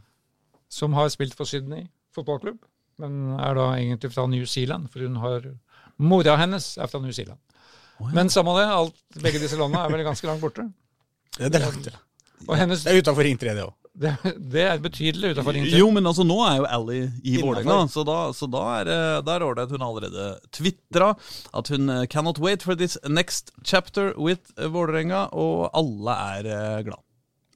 som har spilt for Sydney fotballklubb, men er da egentlig fra New Zealand, for hun har Mora hennes er fra New Zealand. Men samme det, alt, begge disse landene er vel ganske langt borte. Det, det er langt, ja. Hennes, Det er utafor Ring 3, det òg. det, det er betydelig utafor Ring 3. Jo, men altså nå er jo Ally i. Vålerenga, så da, så da er det da er ålreit. Hun allerede tvitra at hun eh, 'cannot wait for this next chapter with eh, Vålerenga', og alle er eh, glad.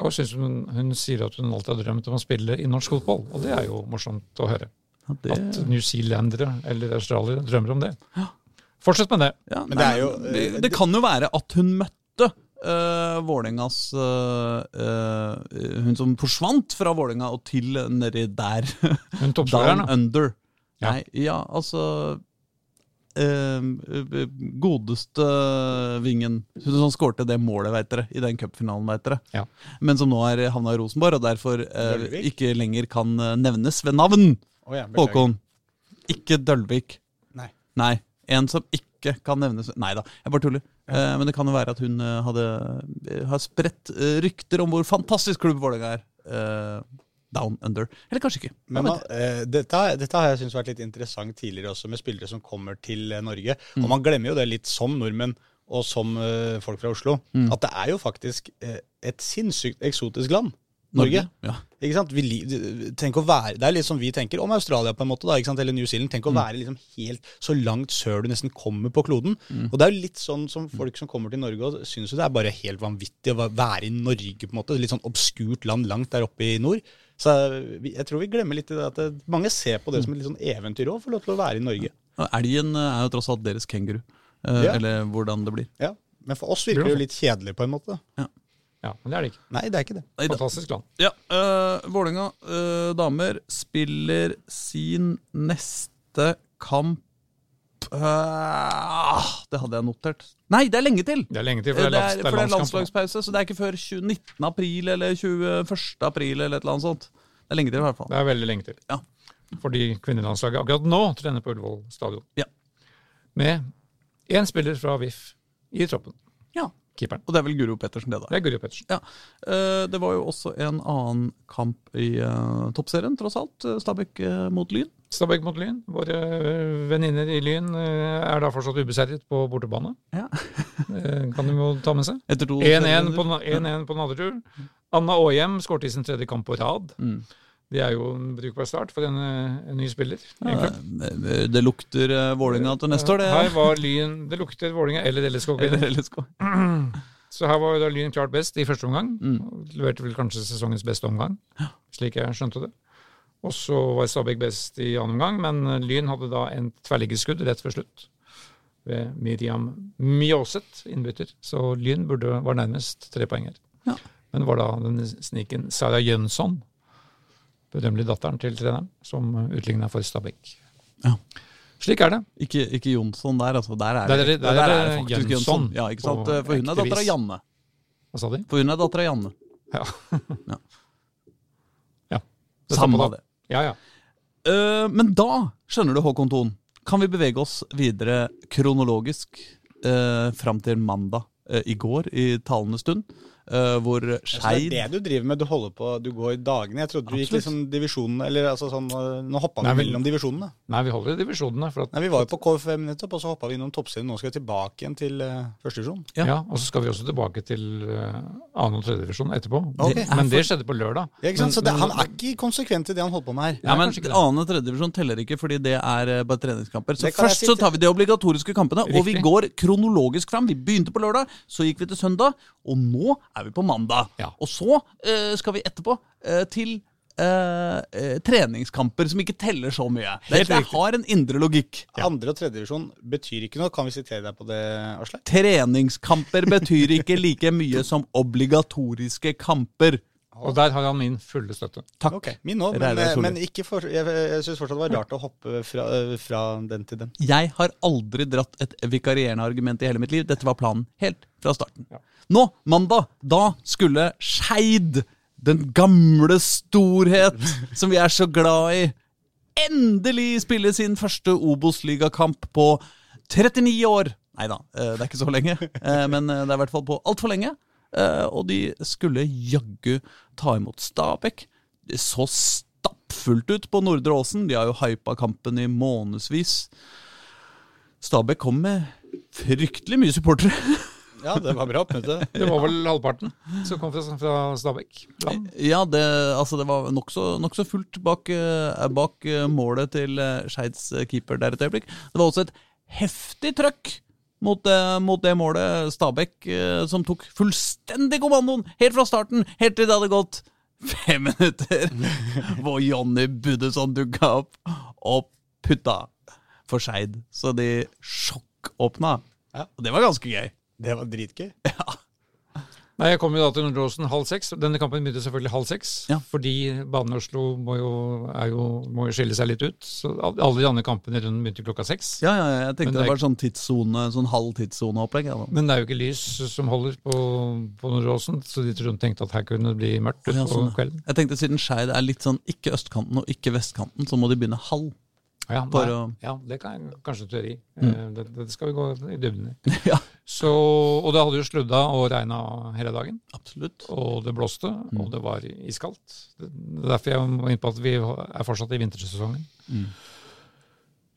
Og synes hun, hun sier at hun alltid har drømt om å spille i norsk fotball, og det er jo morsomt å høre. Ja, det, At newzealendere eller australiere drømmer om det. Fortsett med det. ja, Men nei, det er jo, det, eh, det kan jo være at hun møtte uh, Vålingas, uh, uh, Hun som forsvant fra Vålinga og til nedi der. Hun Down toppskåreren, da. under. Ja. Nei, ja, altså eh, eh, Godeste vingen som skårte det målet, veit dere, i den cupfinalen, veit dere. Ja. Men som nå er havna i Rosenborg, og derfor eh, ikke lenger kan eh, nevnes ved navn. Oh, ja. Håkon. Ikke Dølvik. Nei. Nei. En som ikke kan nevnes Nei da, jeg bare tuller. Eh, men det kan jo være at hun eh, hadde har spredt rykter om hvor fantastisk klubb Vålerenga er. eh, down under. Eller kanskje ikke. Men man, eh, dette, dette har jeg syntes vært litt interessant tidligere også, med spillere som kommer til eh, Norge. Mm. Og man glemmer jo det litt som nordmenn og som eh, folk fra Oslo, Mm. at det er jo faktisk et sinnssykt eksotisk land. Norge. Ja. Ikke sant? Vi, tenk å være, det er litt som vi tenker om Australia, på en måte, da, eller New Zealand. Mm. Tenk å være liksom helt så langt sør du nesten kommer på kloden. Mm. Og det er jo litt sånn som folk som kommer til Norge og syns jo det er bare helt vanvittig å være i Norge, på en måte. Litt sånn obskurt land langt der oppe i nord. Så jeg tror vi glemmer litt det at det, mange ser på det som et litt sånn eventyr òg, få lov til å være i Norge. Ja. Elgen eh, er jo tross alt deres kenguru. Eh, Ja. Eller hvordan det blir. Ja. Men for oss virker det jo litt kjedelig, på en måte. Ja, men det er det ikke. Nei, det er ikke det. Neida. Fantastisk land. Ja, uh, Vålerenga eh, damer spiller sin neste kamp Eh, Det hadde jeg notert. Nei, det er lenge til! Det er lenge til, for Det er, er, lands, det er det er landslagspause, så det er ikke før 19. april eller 21. april eller et eller annet sånt. Det er lenge til, i hvert fall. Det er veldig lenge til. Ja. Fordi kvinnelandslaget akkurat nå trener på Ullevål stadion. Ja. Med én spiller fra VIF i troppen. Ja. Keeperen. Og det er vel Guro Pettersen, det, da. Det er Guru Pettersen. Ja. Eh, det var jo også en annen kamp i eh, toppserien, tross alt. eh, Stabæk mot Lyn. Stabæk mot Lyn. Våre venninner i Lyn er da fortsatt ubeseiret på bortebane. Ja. Eh, kan de jo ta med seg. 1-1 på, den- 1-1 på den andre tur. Anna Aahjem skåret i sin tredje kamp på rad. Mm. Det er jo en brukbar start for en, en ny spiller. Eh, Det lukter uh, Vålinga til neste år, det. Her var Lyn Det lukter Vålinga eller LSK. Så her var da Lyn klart best i første omgang. Mm. Leverte vel kanskje sesongens beste omgang, slik jeg skjønte det. Og så var Stabæk best i annen omgang, men eh, Lyn hadde da en tverrliggerskudd rett før slutt. Ved Miriam Mjåseth, innbytter. Så Lyn burde, var nærmest tre poeng her. Ja. Men det var da den sniken Sara Jønsson, berømmelige datteren til treneren, som utligna for Stabæk. Ja. Slik er det. Ikke, ikke Jonsson der, altså. Der er, Der er det, det- der er det faktisk Jønsson Ja, ikke sant? For hun er datter av. Janne. Hva sa de? For hun er datter av Janne. Ja. Ja. ja. Det Samme det. Ja, ja. Uh, men da, skjønner du Håkon Thon, kan vi bevege oss videre kronologisk uh, fram til mandag uh, i går i talende stund, eh, hvor Så det er det du driver med, du holder på, du går i dagene. Jeg trodde du gikk Absolutt. liksom divisjonen, eller altså sånn, øh, nå hoppa vi mellom divisjonene. Nei, vi holder i divisjonene. For at, Nei, Vi var jo på KFM nettopp, og så hoppa vi innom toppserien. Nå skal vi tilbake igjen til uh, første divisjon. Ja. ja. Og så skal vi også tilbake til uh, annen og tredjedivisjon etterpå. Okay. Det, men det skjedde på lørdag. Ja, ikke sant? Men- så det, han er ikke konsekvent i det han holder på med her. Ja, men. Annen og tredjedivisjon teller ikke, fordi det er uh, bare treningskamper. Så først så tar vi de obligatoriske kampene, og vi går kronologisk fram. Vi begynte på lørdag, så gikk vi til søndag, og nå er vi på mandag. Ja. Og så eh, skal vi etterpå eh, til eh, eh, treningskamper som ikke teller så mye. Det, det har en indre logikk. Andre og tredje divisjon betyr ikke noe. Kan vi sitere deg på det, Aslak? Treningskamper betyr ikke like mye som obligatoriske kamper. Og der har han min fulle støtte. Takk. Okay. Min òg, men, men ikke for, jeg, jeg syns fortsatt det var rart å hoppe fra, øh, fra den til den. Jeg har aldri dratt et vikarierende argument i hele mitt liv. Dette var planen helt fra starten. Ja. Nå, mandag, da skulle Skeid, den gamle storhet som vi er så glad i, endelig spille sin første Obos-ligakamp på 39 år. Nei da, eh, det er ikke så lenge, eh, men eh, det er i hvert fall på altfor lenge. Eh, Og de skulle jaggu ta imot Stabæk. Det så stappfullt ut på Nordre Åsen. De har jo hypa kampen i månedsvis. Stabæk kom med fryktelig mye supportere. Ja, det var bra oppmøte. Det var vel halvparten som kom fra, fra Stabæk. Ja, det, altså det var nokså nok så fullt bak, eh, bak eh, målet til uh, Skeids eh, keeper der et øyeblikk. Det var også et heftig trøkk mot, eh, mot det målet. Stabæk eh, som tok fullstendig kommandoen helt fra starten, helt til det hadde gått fem minutter, hvor Jonny Buddesson dukka opp og putta for Skeid. Så de sjokkåpna. Ja. Og det var ganske gøy. Det var dritgøy. Nei, Jeg kom jo da til Nordåsen halv seks. Denne kampen begynte selvfølgelig halv seks. Ja. Fordi banen i Oslo må jo, er jo, må jo skille seg litt ut. Så alle de andre kampene rundt begynte klokka seks. Ja, ja, jeg tenkte det det var ikke... sånn tidszone, sånn halv tidssoneopplegg. Ja. Men det er jo ikke lys som holder på, på Nordåsen, så de trodde tenkte at her kunne det bli mørkt Ja, sånn, ja. kvelden. Jeg tenkte siden Skeid er litt sånn ikke østkanten og ikke vestkanten, så må de begynne halv. Ja, nei, å- ja, det kan jeg kanskje teori. Mm. Det, det skal vi gå i dybden i. ja, Så, og det hadde jo sludda og regna hele dagen. absolutt. Og det blåste, Mm. og det var iskaldt. Det er derfor jeg må inn på at vi er fortsatt i vintersesongen. Mm.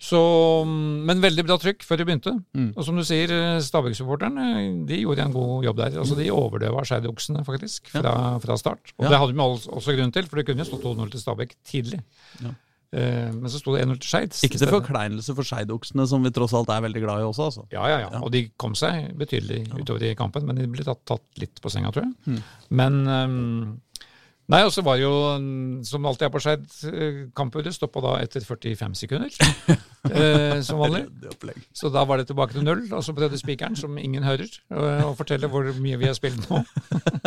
Så, men veldig bra trykk før de begynte. Mm. Og som du sier, eh, Stabæk-supporterne de gjorde en god jobb der. Altså De overdøva Skeidoksene faktisk, fra, fra start. Og Ja. det hadde de også også grunn til, for det kunne jo stå 2-0 til Stabæk tidlig. Ja. Eh, men så sto det 1-0 til Skeid. Ikke til forkleinelse for skeidoksene, som vi tross alt er veldig glad i også. altså. Ja, ja, ja. Og de kom seg betydelig utover i kampen, men de ble tatt, tatt litt på senga, tror jeg. Mm. Men um, Nei, og så var det jo, som alltid er på Skeid, kampbudet kampuret stoppa da etter 45 sekunder. eh, som vanlig. Så da var det tilbake til null, og så prøvde spikeren, som ingen hører, å å fortelle hvor mye vi har spilt nå.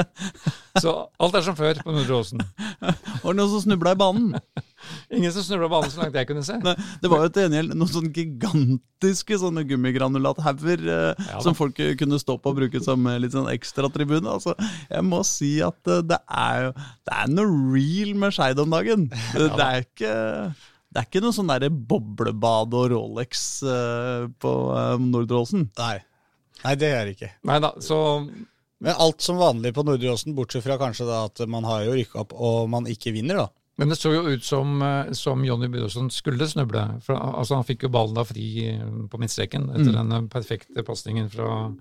så alt er som før på Nordre Åsen. Var det noen som snubla i banen? Ingen som snubla banen så langt jeg kunne se. Nei, det var jo til gjengjeld noen sånne gigantiske sånne gummigranulat-hauger eh, Ja som folk eh, kunne stå på og bruke som eh, litt sånn ekstratribune. Altså, jeg må si at eh, det er jo Det er noe real med Skeid om dagen. Det, det er ikke det er ikke noe sånn derre boblebad og Rolex eh, på eh, Nordre Åsen. Nei. Nei, det er det ikke. Nei da, så Men alt som vanlig på Nordre Åsen, bortsett fra kanskje da at man har jo rykka opp og man ikke vinner, da. Men det så jo ut som, eh, som Jonny Byråsen skulle snuble. For, altså, han fikk jo ballen da fri eh, på midtstreken etter Mm. den perfekte pasningen fra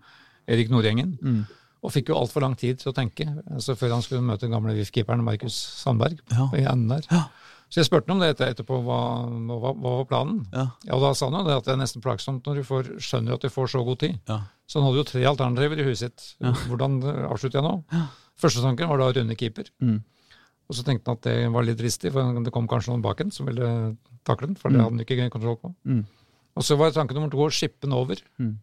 Erik Nordgjengen. Mm. Og fikk jo altfor lang tid til å tenke altså, før han skulle møte den gamle VIF-keeperen Markus Sandberg. Ja. i enden der. Ja. Så jeg spurte ham om det etterpå, hva, hva, hva var planen? Ja. Ja, Da sa han jo det at det er nesten plagsomt når du får, skjønner at du får så god tid. Ja. Så han hadde jo tre alternativer i huet sitt. Hvordan eh, avslutter jeg nå? Første tanken var da runde keeper. Mm. Og så tenkte han at det var litt dristig, for det kom kanskje noen bak en som ville takle den. For det hadde han ikke kontroll på. Mm. Og så var tanke nummer to å shippe den over. Mm.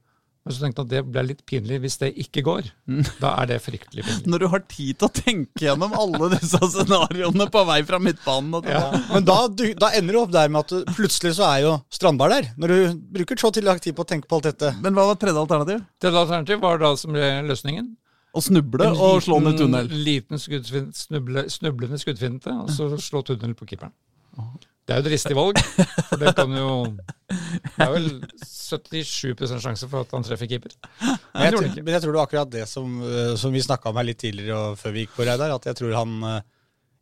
Men så tenkte han at det ble litt pinlig hvis det ikke går. Da er det fryktelig pinlig. Når du har tid til å tenke gjennom alle disse scenarioene på vei fra midtbanen og Ja. Men da, du, da ender du opp der med at du, plutselig så er jo Strandberg der. Når du bruker så til tid på å tenke på alt dette. Men hva var tredje alternativ? Tredje alternativ var da som ble løsningen. Å snuble liten, og slå ned tunnel. Liten skuddfin, snuble, snublende skuddfinte, og så slå tunnel på keeperen. Det er jo et dristig valg, for det kan jo Det er vel 77 sjanse for at han treffer keeper. Men jeg, tror- men jeg tror det var akkurat det som, eh, som vi snakka om her litt tidligere og før vi gikk på Reidar. At jeg tror han eh,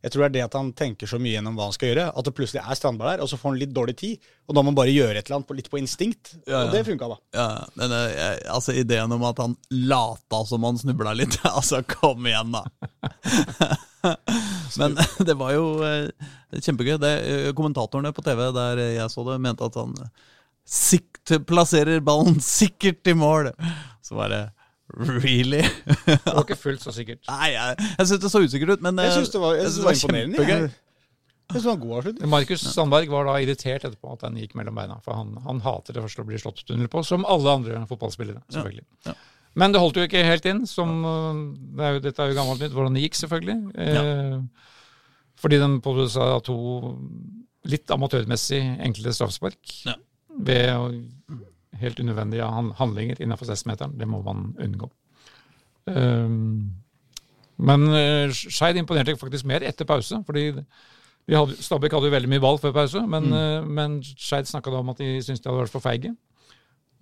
jeg tror det er det at han tenker så mye gjennom hva han skal gjøre. At det plutselig er Strandberg der, og så får han litt dårlig tid. Og da må han bare gjøre et eller annet på, litt på instinkt. Ja. Og det funka da. Ja, men eh, jeg- altså ideen om at han lata som han snubla litt, altså kom igjen, da. men det var jo eh, kjempegøy. Det, eh, kommentatorene på TV der jeg så det, mente at han sikt, plasserer ballen sikkert i mål. Så var det Really? Det var ikke fullt så sikkert. Nei, jeg, jeg syns det så usikkert ut, men Jeg eh, syns det var, jeg synes det var imponerende. kjempegøy. Jeg Jeg synes det var en god avslutning. Markus Sandberg var da irritert etterpå at den gikk mellom beina. For han, han hater det første å bli slått tunnel på, som alle andre fotballspillere. selvfølgelig. Ja. Men det holdt jo ikke helt inn. som øh, det er jo, Dette er jo gammelt nytt, hvordan det gikk, selvfølgelig. Eh, fordi den pådro seg to litt amatørmessig enkle straffespark. Ja. Ved å- helt unødvendige handlinger innenfor 16-meteren. Det må man unngå. Um, men uh, Skeid imponerte faktisk mer etter pause. fordi hadde, Stabæk hadde jo veldig mye ball før pause, men, mm. men Skeid snakka da om at de syntes de hadde vært for feige.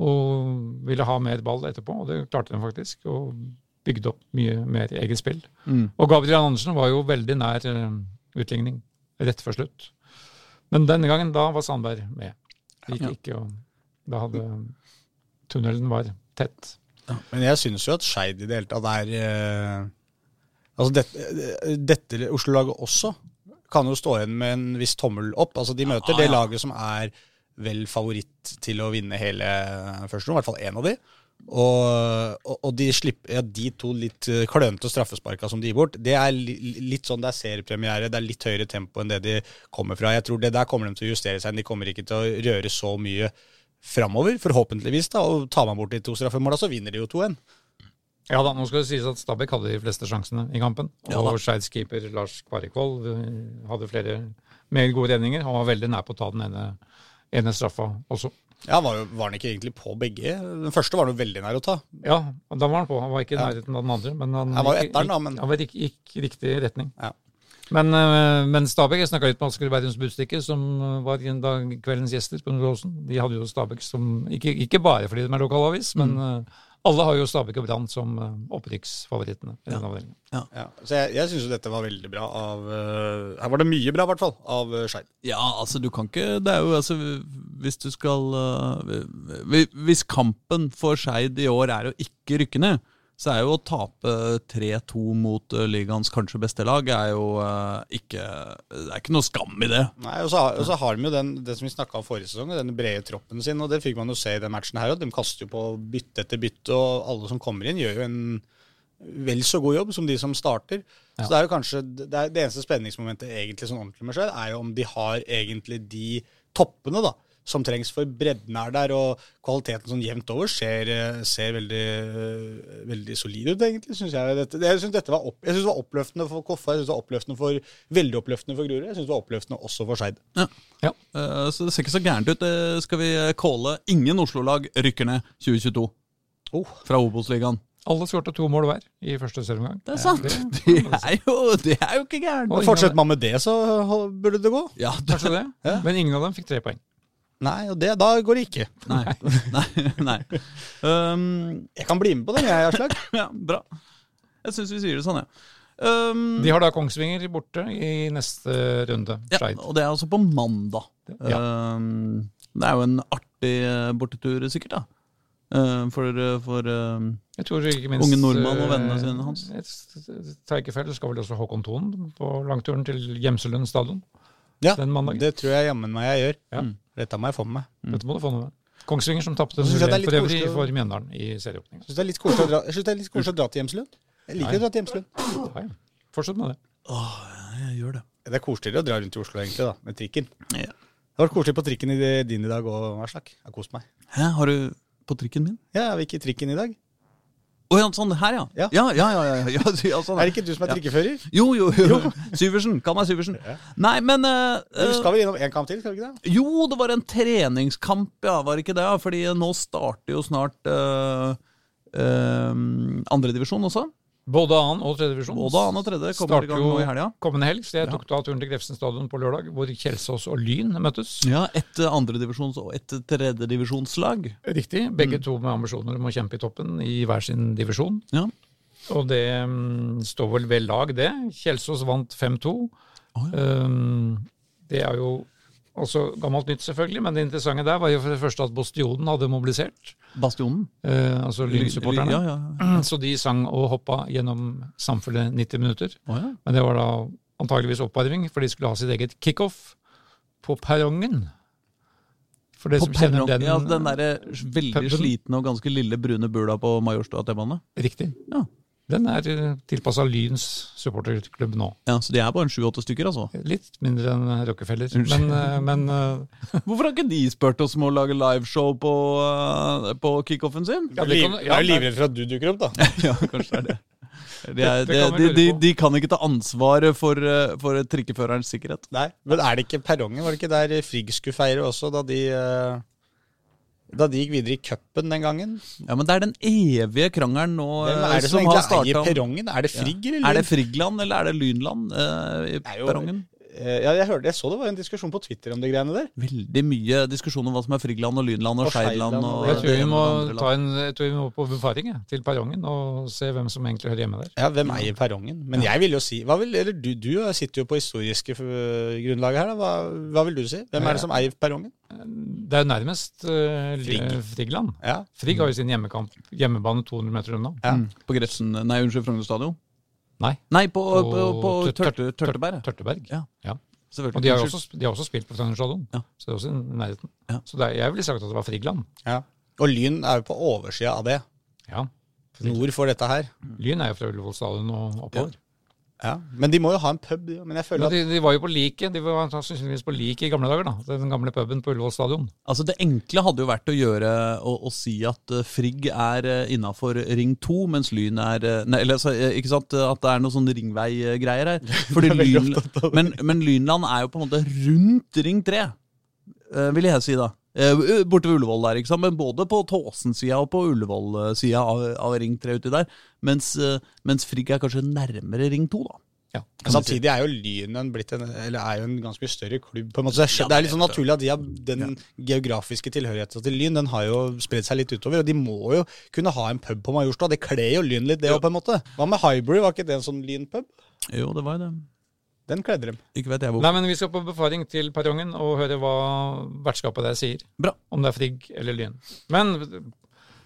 Og ville ha mer ball etterpå, og det klarte de faktisk. Og bygde opp mye mer eget spill. Mm. Og Gabriel Andersen var jo veldig nær uh, utligning rett før slutt. Men denne gangen, da var Sandberg med. Det gikk Ja. ikke, og da hadde tunnelen var tett. Men jeg syns jo at Skeid i det hele tatt er eh, Altså dette, eh, dette Oslo-laget også kan jo stå igjen med en viss tommel opp. Altså De møter det ja. laget som er vel favoritt til å vinne hele første runde, i hvert fall én av de. Og, og, og de, slipper, ja, de to litt klønete straffesparka som de gir bort, det er litt sånn det er seriepremiere, det er litt høyere tempo enn det de kommer fra. Jeg tror det Der kommer de til å justere seg. De kommer ikke til å røre så mye framover, forhåpentligvis. da, og Tar man bort de to straffemåla, så vinner de jo 2-1. Ja da, nå skal det sies at Stabæk hadde de fleste sjansene i kampen. Ja og Skeids keeper Lars Kvarikvold eh, hadde flere mer gode redninger. Han var veldig nær på å ta den ene, ene straffa også. Ja, var, jo, var han ikke egentlig på begge? Den første var han jo veldig nær å ta. Ja, da var han på. Han var ikke i nærheten av den andre. Men han, Han var jo etteren da, men- Han var gikk, gikk i riktig retning. Ja. Men, eh, men Stabæk, jeg snakka litt med Asker Bærums Budstikke, som eh, var en dag kveldens gjester på Nordåsen. De hadde jo Stabæk som Ikke, ikke bare fordi de er lokalavis, men eh, alle har jo Stabæk og Brann som opprykksfavorittene i denne avdelingen. Ja, så jeg, jeg syns jo dette var veldig bra av Her var det mye bra, i hvert fall, av Skeid. Ja, altså du kan ikke Det er jo altså Hvis du skal Hvis kampen for Skeid i år er å ikke rykke ned, så er jo å tape 3-2 mot øh, ligaens kanskje beste lag, er jo øh, ikke Det er ikke noe skam i det. Nei, Og så har, og så har de jo den, det som vi snakka om forrige sesong, den brede troppen sin. og Det fikk man jo se i den matchen her òg. De kaster jo på bytte etter bytte, og alle som kommer inn, gjør jo en vel så god jobb som de som starter. Så det er jo kanskje det, er, det eneste spenningsmomentet egentlig sånn ordentlig med seg, er jo om de har egentlig de toppene da, som trengs. For bredden er der, og kvaliteten sånn jevnt over ser, eh, ser veldig, eh, veldig solid ut, egentlig, syns jeg. Dette, jeg synes dette var, opp, synes det var oppløftende for Koffa, jeg synes det var oppløftende for, veldig oppløftende for Grorud. Jeg synes det var oppløftende også for Skeid. Ja. Eh, så det ser ikke så gærent ut. Det skal vi calle ingen Oslo-lag rykker ned 2022 Oh. fra Obos-ligaen. Alle skårte to mål hver i første serieomgang. Det er sant. det- Det er jo, det er jo ikke gærent. Fortsetter man med det, så burde det gå. Ja, det, Kanskje det, Ja. men ingen av dem fikk tre poeng. Nei, og det, da går det ikke. nei. nei, nei. Um, Jeg kan bli med på det, jeg, Aslak. Ja, bra. Jeg syns vi sier det sånn, jeg. Um, De har da Kongsvinger borte i neste runde. ja, og det er altså på mandag. Ja. Um, det er jo en artig eh, bortetur, sikkert, da. Uh, for for um, Jeg tror ikke minst Unge nordmann og eh, vennene sine, Hans. jeg Tar ikke feil, så skal vel også Håkon Thon på langturen til Gjemselund stadion Ja, den mandagen. det tror jeg jammen meg jeg gjør. Ja. Dette må jeg få med meg. Dette må du få med deg. Kongsvinger som tapte Så synes jeg det 0-1 litt for øvrig å- for Mjøndalen i serieåpningen. Syns synes det er litt koselig å dra, det er litt koselig å dra til Hjemslund. Jeg liker Nei. å dra til Hjemslund. Ja. Fortsett med det. Jeg gjør det. Det er koseligere å dra rundt i Oslo, egentlig, da, med trikken. Ja. Det har vært koselig på trikken i din i dag òg, Aslak. Jeg har kost meg. Hæ, har du på trikken min? Ja, jeg vi ikke i trikken i dag? Å ja, sånn her, ja. Ja. Ja, ja, ja. ja, ja, ja sånn, Er det ikke du som er trikkefører? Jo, jo, jo. Syversen. Kall meg Syversen. Nei, men uh, Du skal vel gjennom én kamp til, skal du ikke det? Jo, det var en treningskamp, ja, var det ikke det? Fordi nå starter jo snart uh, andredivisjon også. Både annen og tredje divisjon. Både annen og tredje kommer i gang nå i helga. kommende helg, så jeg tok da turen til Grefsen stadion på lørdag, hvor Kjelsås og Lyn møttes. Ja, et andredivisjons- og et tredjedivisjonslag. Riktig. Begge to med ambisjoner om å kjempe i toppen i hver sin divisjon. Ja. Og det um, står vel ved lag, det. Kjelsås vant 5-2. Å, um, det er jo også gammelt nytt, selvfølgelig, men det interessante der var jo for det første at Bastionen hadde mobilisert. Bastionen. eh, altså Lyn-supporterne. Ja, ja, ja. Så de sang og hoppa gjennom samfunnet 90 minutter. Oh, ja. Men det var da antageligvis oppvarming, for de skulle ha sitt eget kickoff på perrongen. For det På som perrong. den, Ja, den derre veldig puben. slitne og ganske lille brune bula på Majorstua T-bane. Riktig. Ja. Den er tilpassa Lyns supporterklubb nå. ja, så de er bare en sju-åtte stykker, altså. Litt mindre enn Rockefeller. Men, eh, men eh, Hvorfor har ikke de spurt oss om å lage liveshow på, uh, på kickoffen sin? ja, de kan, Jeg ja, er livredd for at du dukker opp, da. Ja, kanskje det er det. De, er, Det- de, det kan de, de, de kan ikke ta ansvaret for, uh, for trikkeførerens sikkerhet. Nei, Men er det ikke perrongen? Var det ikke der Frigg skulle feire også, da de eh, Da de gikk videre i cupen den gangen? Ja, Men det er den evige krangelen nå Hvem er det som, som har starta perrongen? Er det Frigg eller Er det Friggland Frigland eller er det Lynland uh, i er jo- perrongen? Eh, Ja, jeg, hørte, jeg så det var en diskusjon på Twitter om de greiene der. Veldig mye diskusjon om hva som er Frigland og Lynland og, Og Skeidland. Og jeg tror vi må ta en, jeg tror vi må på befaring til perrongen og se hvem som egentlig hører hjemme der. Ja, Hvem eier perrongen? Men jeg vil jo si hva vil, eller du, du sitter jo på historiske grunnlaget her. da. Hva, hva vil du si? Hvem er det som eier perrongen? Det er jo nærmest uh, Frigg. Frigland. Ja, Frigg har jo sin hjemmekamp, hjemmebane 200 meter unna. ja. Mm, På Gretsen, Nei, unnskyld, Frogner stadion? Nei, Nei, på, på, på, På Tørte, Tørteberg. Tørteberg. Ja. Ja. Og de har, også, de har også spilt på Frogner stadion, Ja. så det er også i nærheten. Ja. Så det er, jeg ville sagt at det var Frigland. ja. Og Lyn er jo på oversida av det. Ja. Nord for dette her. Lyn er jo fra Ullevål stadion og oppover. Ja. Men de må jo ha en pub. Men jeg føler Men at de, de var jo på like, de var sannsynligvis på like i gamle dager, da. Den gamle puben på Ullevål stadion. Altså Det enkle hadde jo vært å gjøre å, å si at eh, Frigg er uh, innafor ring 2, mens Lyn er eh, Nei, eller altså, eh, ikke sant at det er noen sånn ringveigreier her. Fordi lyn, men, men Lynland er jo på en måte rundt ring 3, eh, vil jeg si da. Eh, borte ved Ullevål der, ikke sant? men både på Tåsen-sida og på Ullevål-sida av, av ring 3 uti der. Mens, eh, mens Frigg er kanskje nærmere ring 2, da. Ja. Men Samtidig er jo Lynen blitt en, eller er jo en ganske større klubb. på en måte. Så det er litt sånn naturlig at de har den geografiske tilhørigheten til Lyn den har jo spredd seg litt utover. Og de må jo kunne ha en pub på Majorstua. Det kler jo Lyn litt, det òg, på en måte. Hva med Highbury, var ikke det en sånn Lyn-pub? Jo, det var jo det. Den kledde dem. Ikke vet jeg hvor. Nei, men vi skal på befaring til perrongen og høre hva vertskapet der sier. Bra. Om det er Frigg eller Lyn. Men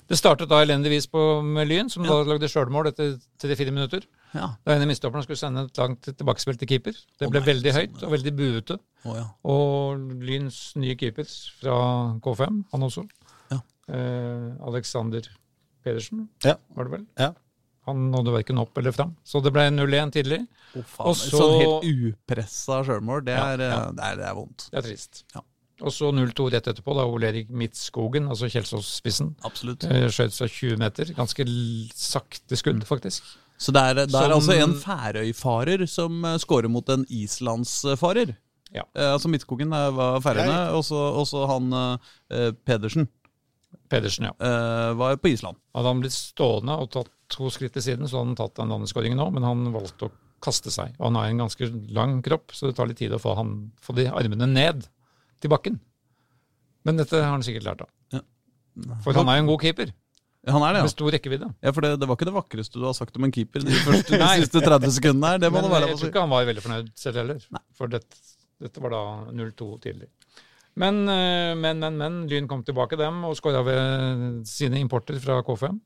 det startet da elendigvis på, med Lyn, som da lagde sjølmål etter 3-4 minutter. Ja. Da en av midtstopperne skulle sende et langt tilbakespill til keeper. Det ble nei, veldig sånn, høyt og veldig buete. Oh, ja. Og Lyns nye keeper fra K5, han også, Ja. eh, Alexander Pedersen, Ja. var det vel? Ja. Han nådde verken opp eller fram. Så det ble 0-1 tidlig. Å, faen. Og så- Sånn helt upressa sjølmål, det, Ja, er, eh, ja. det, det er vondt. Det er trist. Ja. Og så 0-2 rett etterpå, da Ole Erik Midtskogen, altså Kjelsås-spissen, eh, skjøt fra 20 meter. Ganske sakte skudd, faktisk. Så det er, det er Som- altså en Færøyfarer som uh, scorer mot en islandsfarer. Ja. Eh, altså Midtskogen eh, var Færøyene, og så han eh, Pedersen Pedersen, ja. eh, var på Island. Hadde han blitt stående og tatt to skritt til siden, så hadde han tatt den landeskåringen nå, men han valgte å kaste seg. Og han har en ganske lang kropp, så det tar litt tid å få, han, få de armene ned til bakken. Men dette har han sikkert lært av. Ja. For han er jo en god keeper. Han er det, ja. Med stor rekkevidde. ja for det, det var ikke det vakreste du har sagt om en keeper de, første, de siste 30 sekundene her. Det må Men det være jeg tror ikke han var veldig fornøyd selv heller. Nei. For dette, dette var da 0-2 tidlig. Men, eh, men, men, men. Lyn kom tilbake, dem, og skåra ved sine importer fra KFM.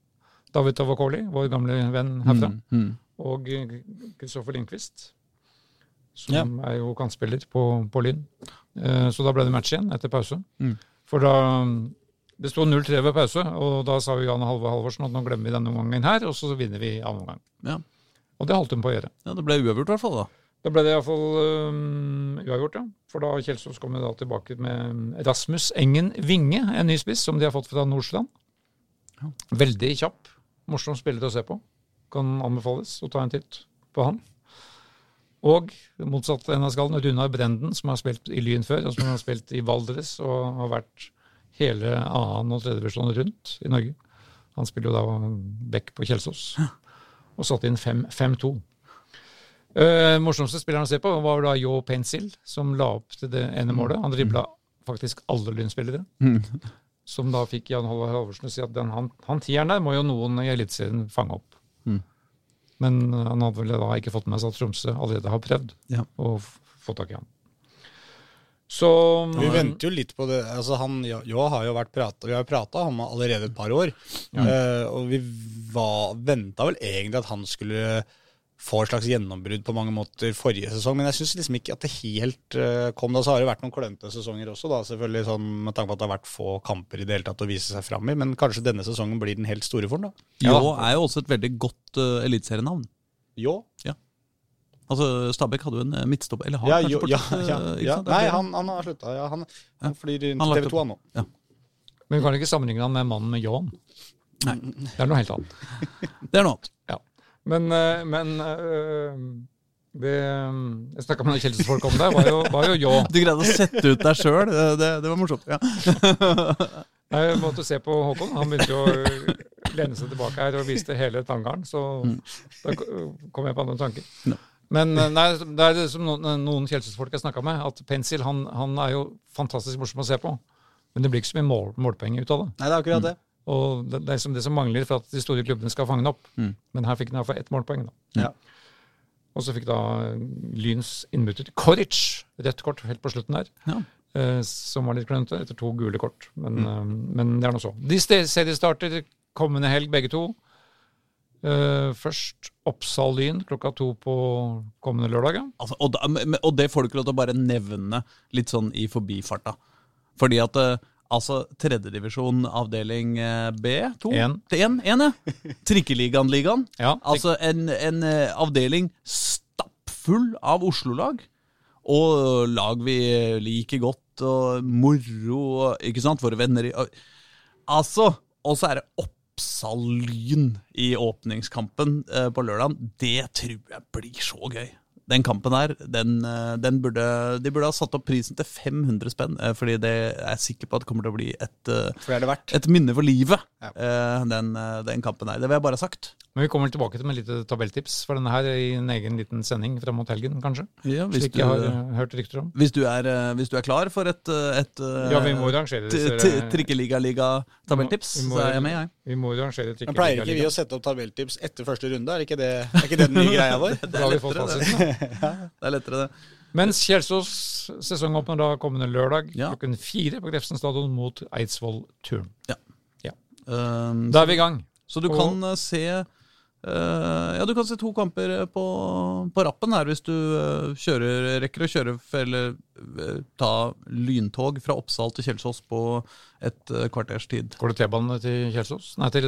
David Tavakoli, vår gamle venn herfra. Mm, mm. Og Kristoffer Lindqvist, som Ja. er jo kantspiller på, på Lyn. Eh, Så da ble det match igjen etter pause. Mm. For da Det sto 0-3 ved pause, og da sa jo Jan Halve Halvorsen at nå glemmer vi denne omgangen her, og så vinner vi annen omgang. Ja. Og det holdt hun på å gjøre. ja, det ble uavgjort i hvert fall, da. Da ble det iallfall um, uavgjort, ja. For da Kjelsås kom da tilbake med Rasmus Engen Winge, en ny spiss som de har fått fra Nordstrand. Veldig kjapp. Morsom spiller å se på. Kan anbefales å ta en titt på han. Og motsatt ende av skallen, Runar Brenden, som har spilt i Lyn før, og som har spilt i Valdres og har vært hele annen- og tredjevisjon rundt i Norge. Han spiller jo da back på Kjelsås. Og satte inn 5-2. Uh, morsomste spilleren å se på var da Yo Pencil, som la opp til det ene målet. Han dribla faktisk alle Lyn-spillere. Som da fikk Jan Halvard Halvorsen å si at den, han, han tieren der må jo noen i Eliteserien fange opp. Mm. Men uh, han hadde vel da ikke fått med seg at Tromsø allerede har prøvd Ja. å få tak i ham. Så Vi venter jo litt på det. Altså han, jo, har jo vært prata, Vi har jo prata om allerede et par år. Eh, og vi venta vel egentlig at han skulle få et slags gjennombrudd på mange måter forrige sesong. Men jeg syns liksom ikke at det helt eh, kom da. Så har det vært noen klønete sesonger også, da, selvfølgelig sånn, med tanke på at det har vært få kamper i det hele tatt å vise seg fram i. Men kanskje denne sesongen blir den helt store for den da. Jo er jo også et veldig godt uh, eliteserienavn. Jo. Altså, Stabæk hadde jo en midtstopp midtstopper Eller har Ja, kanskje ja, fortsatt, ja, eh, ja. Nei, han, han har slutta. Ja, han, han flyr inn til TV 2 han nå. Men vi kan ikke sammenligne han med mannen med ljåen. Nei. Det er noe helt annet. Det er noe annet. Men, eh, men eh, det Jeg snakka med noen Kjelsås-folk om det. Var jo, var jo jo. Du greide å sette ut deg sjøl. Det, det var morsomt. Ja. Jeg måtte se på Håkon. Han begynte jo å lene seg tilbake her og viste hele tangaren. Så da kom jeg på andre tanker. No. Men eh, nei, det er det som noen, noen Kjelsås-folk jeg snakka med, at Pencil han, han er jo fantastisk morsom å se på. Men det blir ikke så mye mål, målpenger ut av det. Nei, det er akkurat det. Og det, det er liksom det som mangler for at de store klubbene skal fange den opp. Mm. Men her fikk den iallfall ett målpoeng. da. Ja. Og så fikk da Lyns innbytter Koric rødt kort helt på slutten der. Ja. Eh, som var litt klønete, etter to gule kort. Men, eh, men det er nå så. De seriestarter kommende helg, begge to. Eh, først Oppsal-Lyn klokka to på kommende lørdag. Altså, og, da, og det får du ikke lov til å bare nevne litt sånn i forbifarta. Fordi at eh, altså tredjedivisjon avdeling eh, B, to En. En, en ja. Trikkeligaen-ligaen. Ja, Altså en, en eh, avdeling stappfull av Oslo-lag. Og lag vi liker godt, og moro, og, ikke sant, våre venner i Altså, og så er det Oppsal Lyn i åpningskampen eh, på lørdag. Det tror jeg blir så gøy. Den kampen her, den, eh, den burde, de burde ha satt opp prisen til 500 spenn, eh, fordi det er jeg sikker på at det kommer til å bli et, eh, For det er det et minne for livet, Ja. eh, den, den kampen her. Det vil jeg bare ha sagt. Men vi kommer tilbake til med litt tabelltips for denne her i en egen liten sending fram mot helgen, kanskje. Ja, hvis Slik du, jeg har hørt rykter om. hvis, du er, hvis du er klar for et, et Ja, vi må rangere trikkeliga-liga-tabelltips, så er jeg med, jeg. Vi må rangere trikkeliga-liga. pleier ikke vi å sette opp tabelltips etter første runde? Er ikke det, er ikke det den nye greia vår? Da har vi fått lettere, fasiten. Det er lettere, det. Mens Kjelsås sesongåpner da kommende lørdag Ja. klokken fire på Grefsen stadion mot Eidsvoll Turn. Um, Da er vi i gang. så du og- kan eh, se uh, ja, du kan se to kamper eh, på, på rappen her hvis du uh, kjører, rekker å kjøre eller uh, ta lyntog fra Oppsal til Kjelsås på et kvarters tid. Går det T-bane til Kjelsås? Nei, til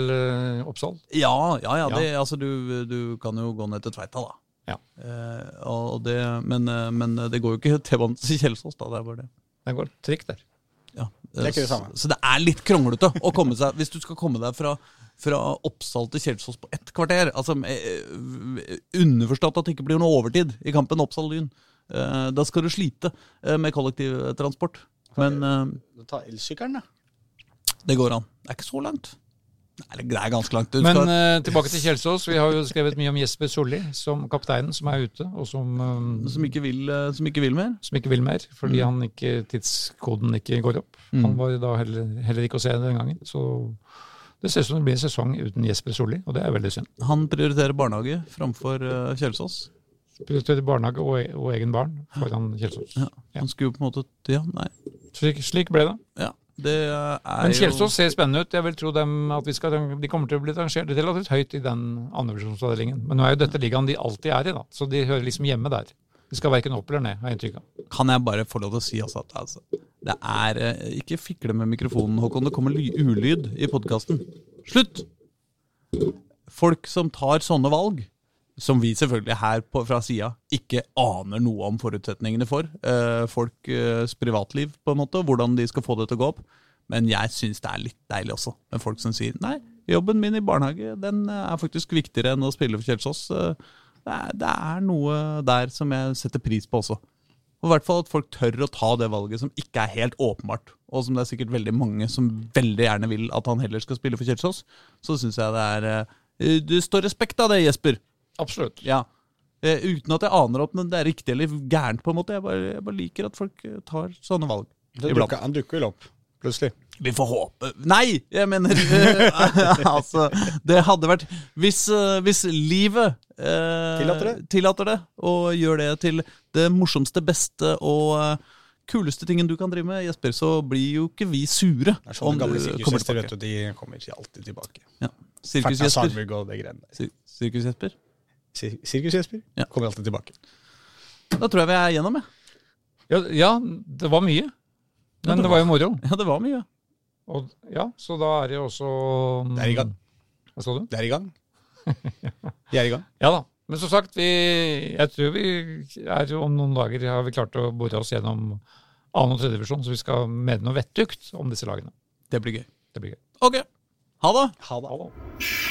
Oppsal? Ja, ja, ja, Ja. det, altså du, du kan jo gå ned til Tveita, da. Ja. Eh, og det, men, eh, men det går jo ikke T-banen til Kjelsås, da. Det er bare det. Den går trikk der. Ja. Det er ikke det samme. Så, så det er litt kronglete å komme seg Hvis du skal komme deg fra, fra Oppsal til Kjelsås på ett kvarter altså eh, Underforstått at det ikke blir noe overtid i kampen Oppsal-Lyn. Eh, da skal du slite eh, med kollektivtransport. Men eh, Ta elsykkelen, da. det går an. Det er ikke så langt. Nei, det er ganske langt. Men skal, eh, tilbake til Kjelsås. Vi har jo skrevet mye om Jesper Solli som kapteinen, som er ute, og som, eh, som, ikke vil, uh, som ikke vil mer. som ikke vil mer, fordi han ikke, tidskoden ikke går opp. Mm. Han var da heller, heller ikke å se den gangen. Så Det ser ut som det blir en sesong uten Jesper Solli, og det er veldig synd. Han prioriterer barnehage framfor uh, Kjelsås. Prioriterer barnehage og, og, egen barn foran Kjelsås. Ja, han skulle jo på en måte Ja, nei. Slik, slik ble det. Ja, det er Men Kjelsås ser spennende ut. Jeg vil tro dem at vi skal, de kommer til å bli rangert relativt høyt i den andrevisjonsavdelingen. Men nå er jo dette ligaen de alltid er i, da, så de hører liksom hjemme der. De skal verken opp eller ned, har jeg inntrykk av. Kan jeg bare få lov til å si altså at altså, det er eh, Ikke fikle med mikrofonen, Håkon. Det kommer ulyd i podkasten. Slutt! Folk som tar sånne valg, som vi selvfølgelig her på, fra sida ikke aner noe om forutsetningene for. Eh, folks privatliv, på en måte, hvordan de skal få det til å gå opp. Men jeg syns det er litt deilig også, med folk som sier nei, jobben min i barnehage den er faktisk viktigere enn å spille for Kjelsås. Eh, Det er, det er noe der som jeg setter pris på også. Og i hvert fall at folk tør å ta det valget som ikke er helt åpenbart, og som det er sikkert veldig mange som veldig gjerne vil at han heller skal spille for Kjelsås. Så syns jeg det er «Du Det står respekt av det, Jesper. Absolutt. Ja. Eh, uten at jeg aner om det er riktig eller gærent, på en måte. Jeg bare, jeg bare liker at folk eh, tar sånne valg. Dukker- Han dukker vel opp, plutselig. Vi får håpe Nei! Jeg mener eh, Altså, det hadde vært Hvis, eh, hvis livet eh, Tillater det. tillater det, og gjør det til det morsomste, beste og kuleste tingen du kan drive med, Jesper, så blir jo ikke vi sure Det er sånn om gamle kommer sirkushester, vet du. De kommer ikke alltid tilbake. Ja. Sirkus-Jesper. Sirkus-Jesper. Sir- Sirkus-Jesper Ja. kommer alltid tilbake. Da tror jeg vi er gjennom, jeg. Ja, ja, det var mye. Men det var jo moro. Ja, det var mye. Og, ja, så da er det jo også mm, Det er i gang. Hva sa du? Det er i gang. Vi er i gang. Ja da. Men som sagt, vi, jeg tror vi er om noen dager har vi klart å bore oss gjennom annen og 3. divisjon, så vi skal mene noe vettugt om disse lagene. Det blir gøy. Det blir gøy. Ok. Ha det. Ha det.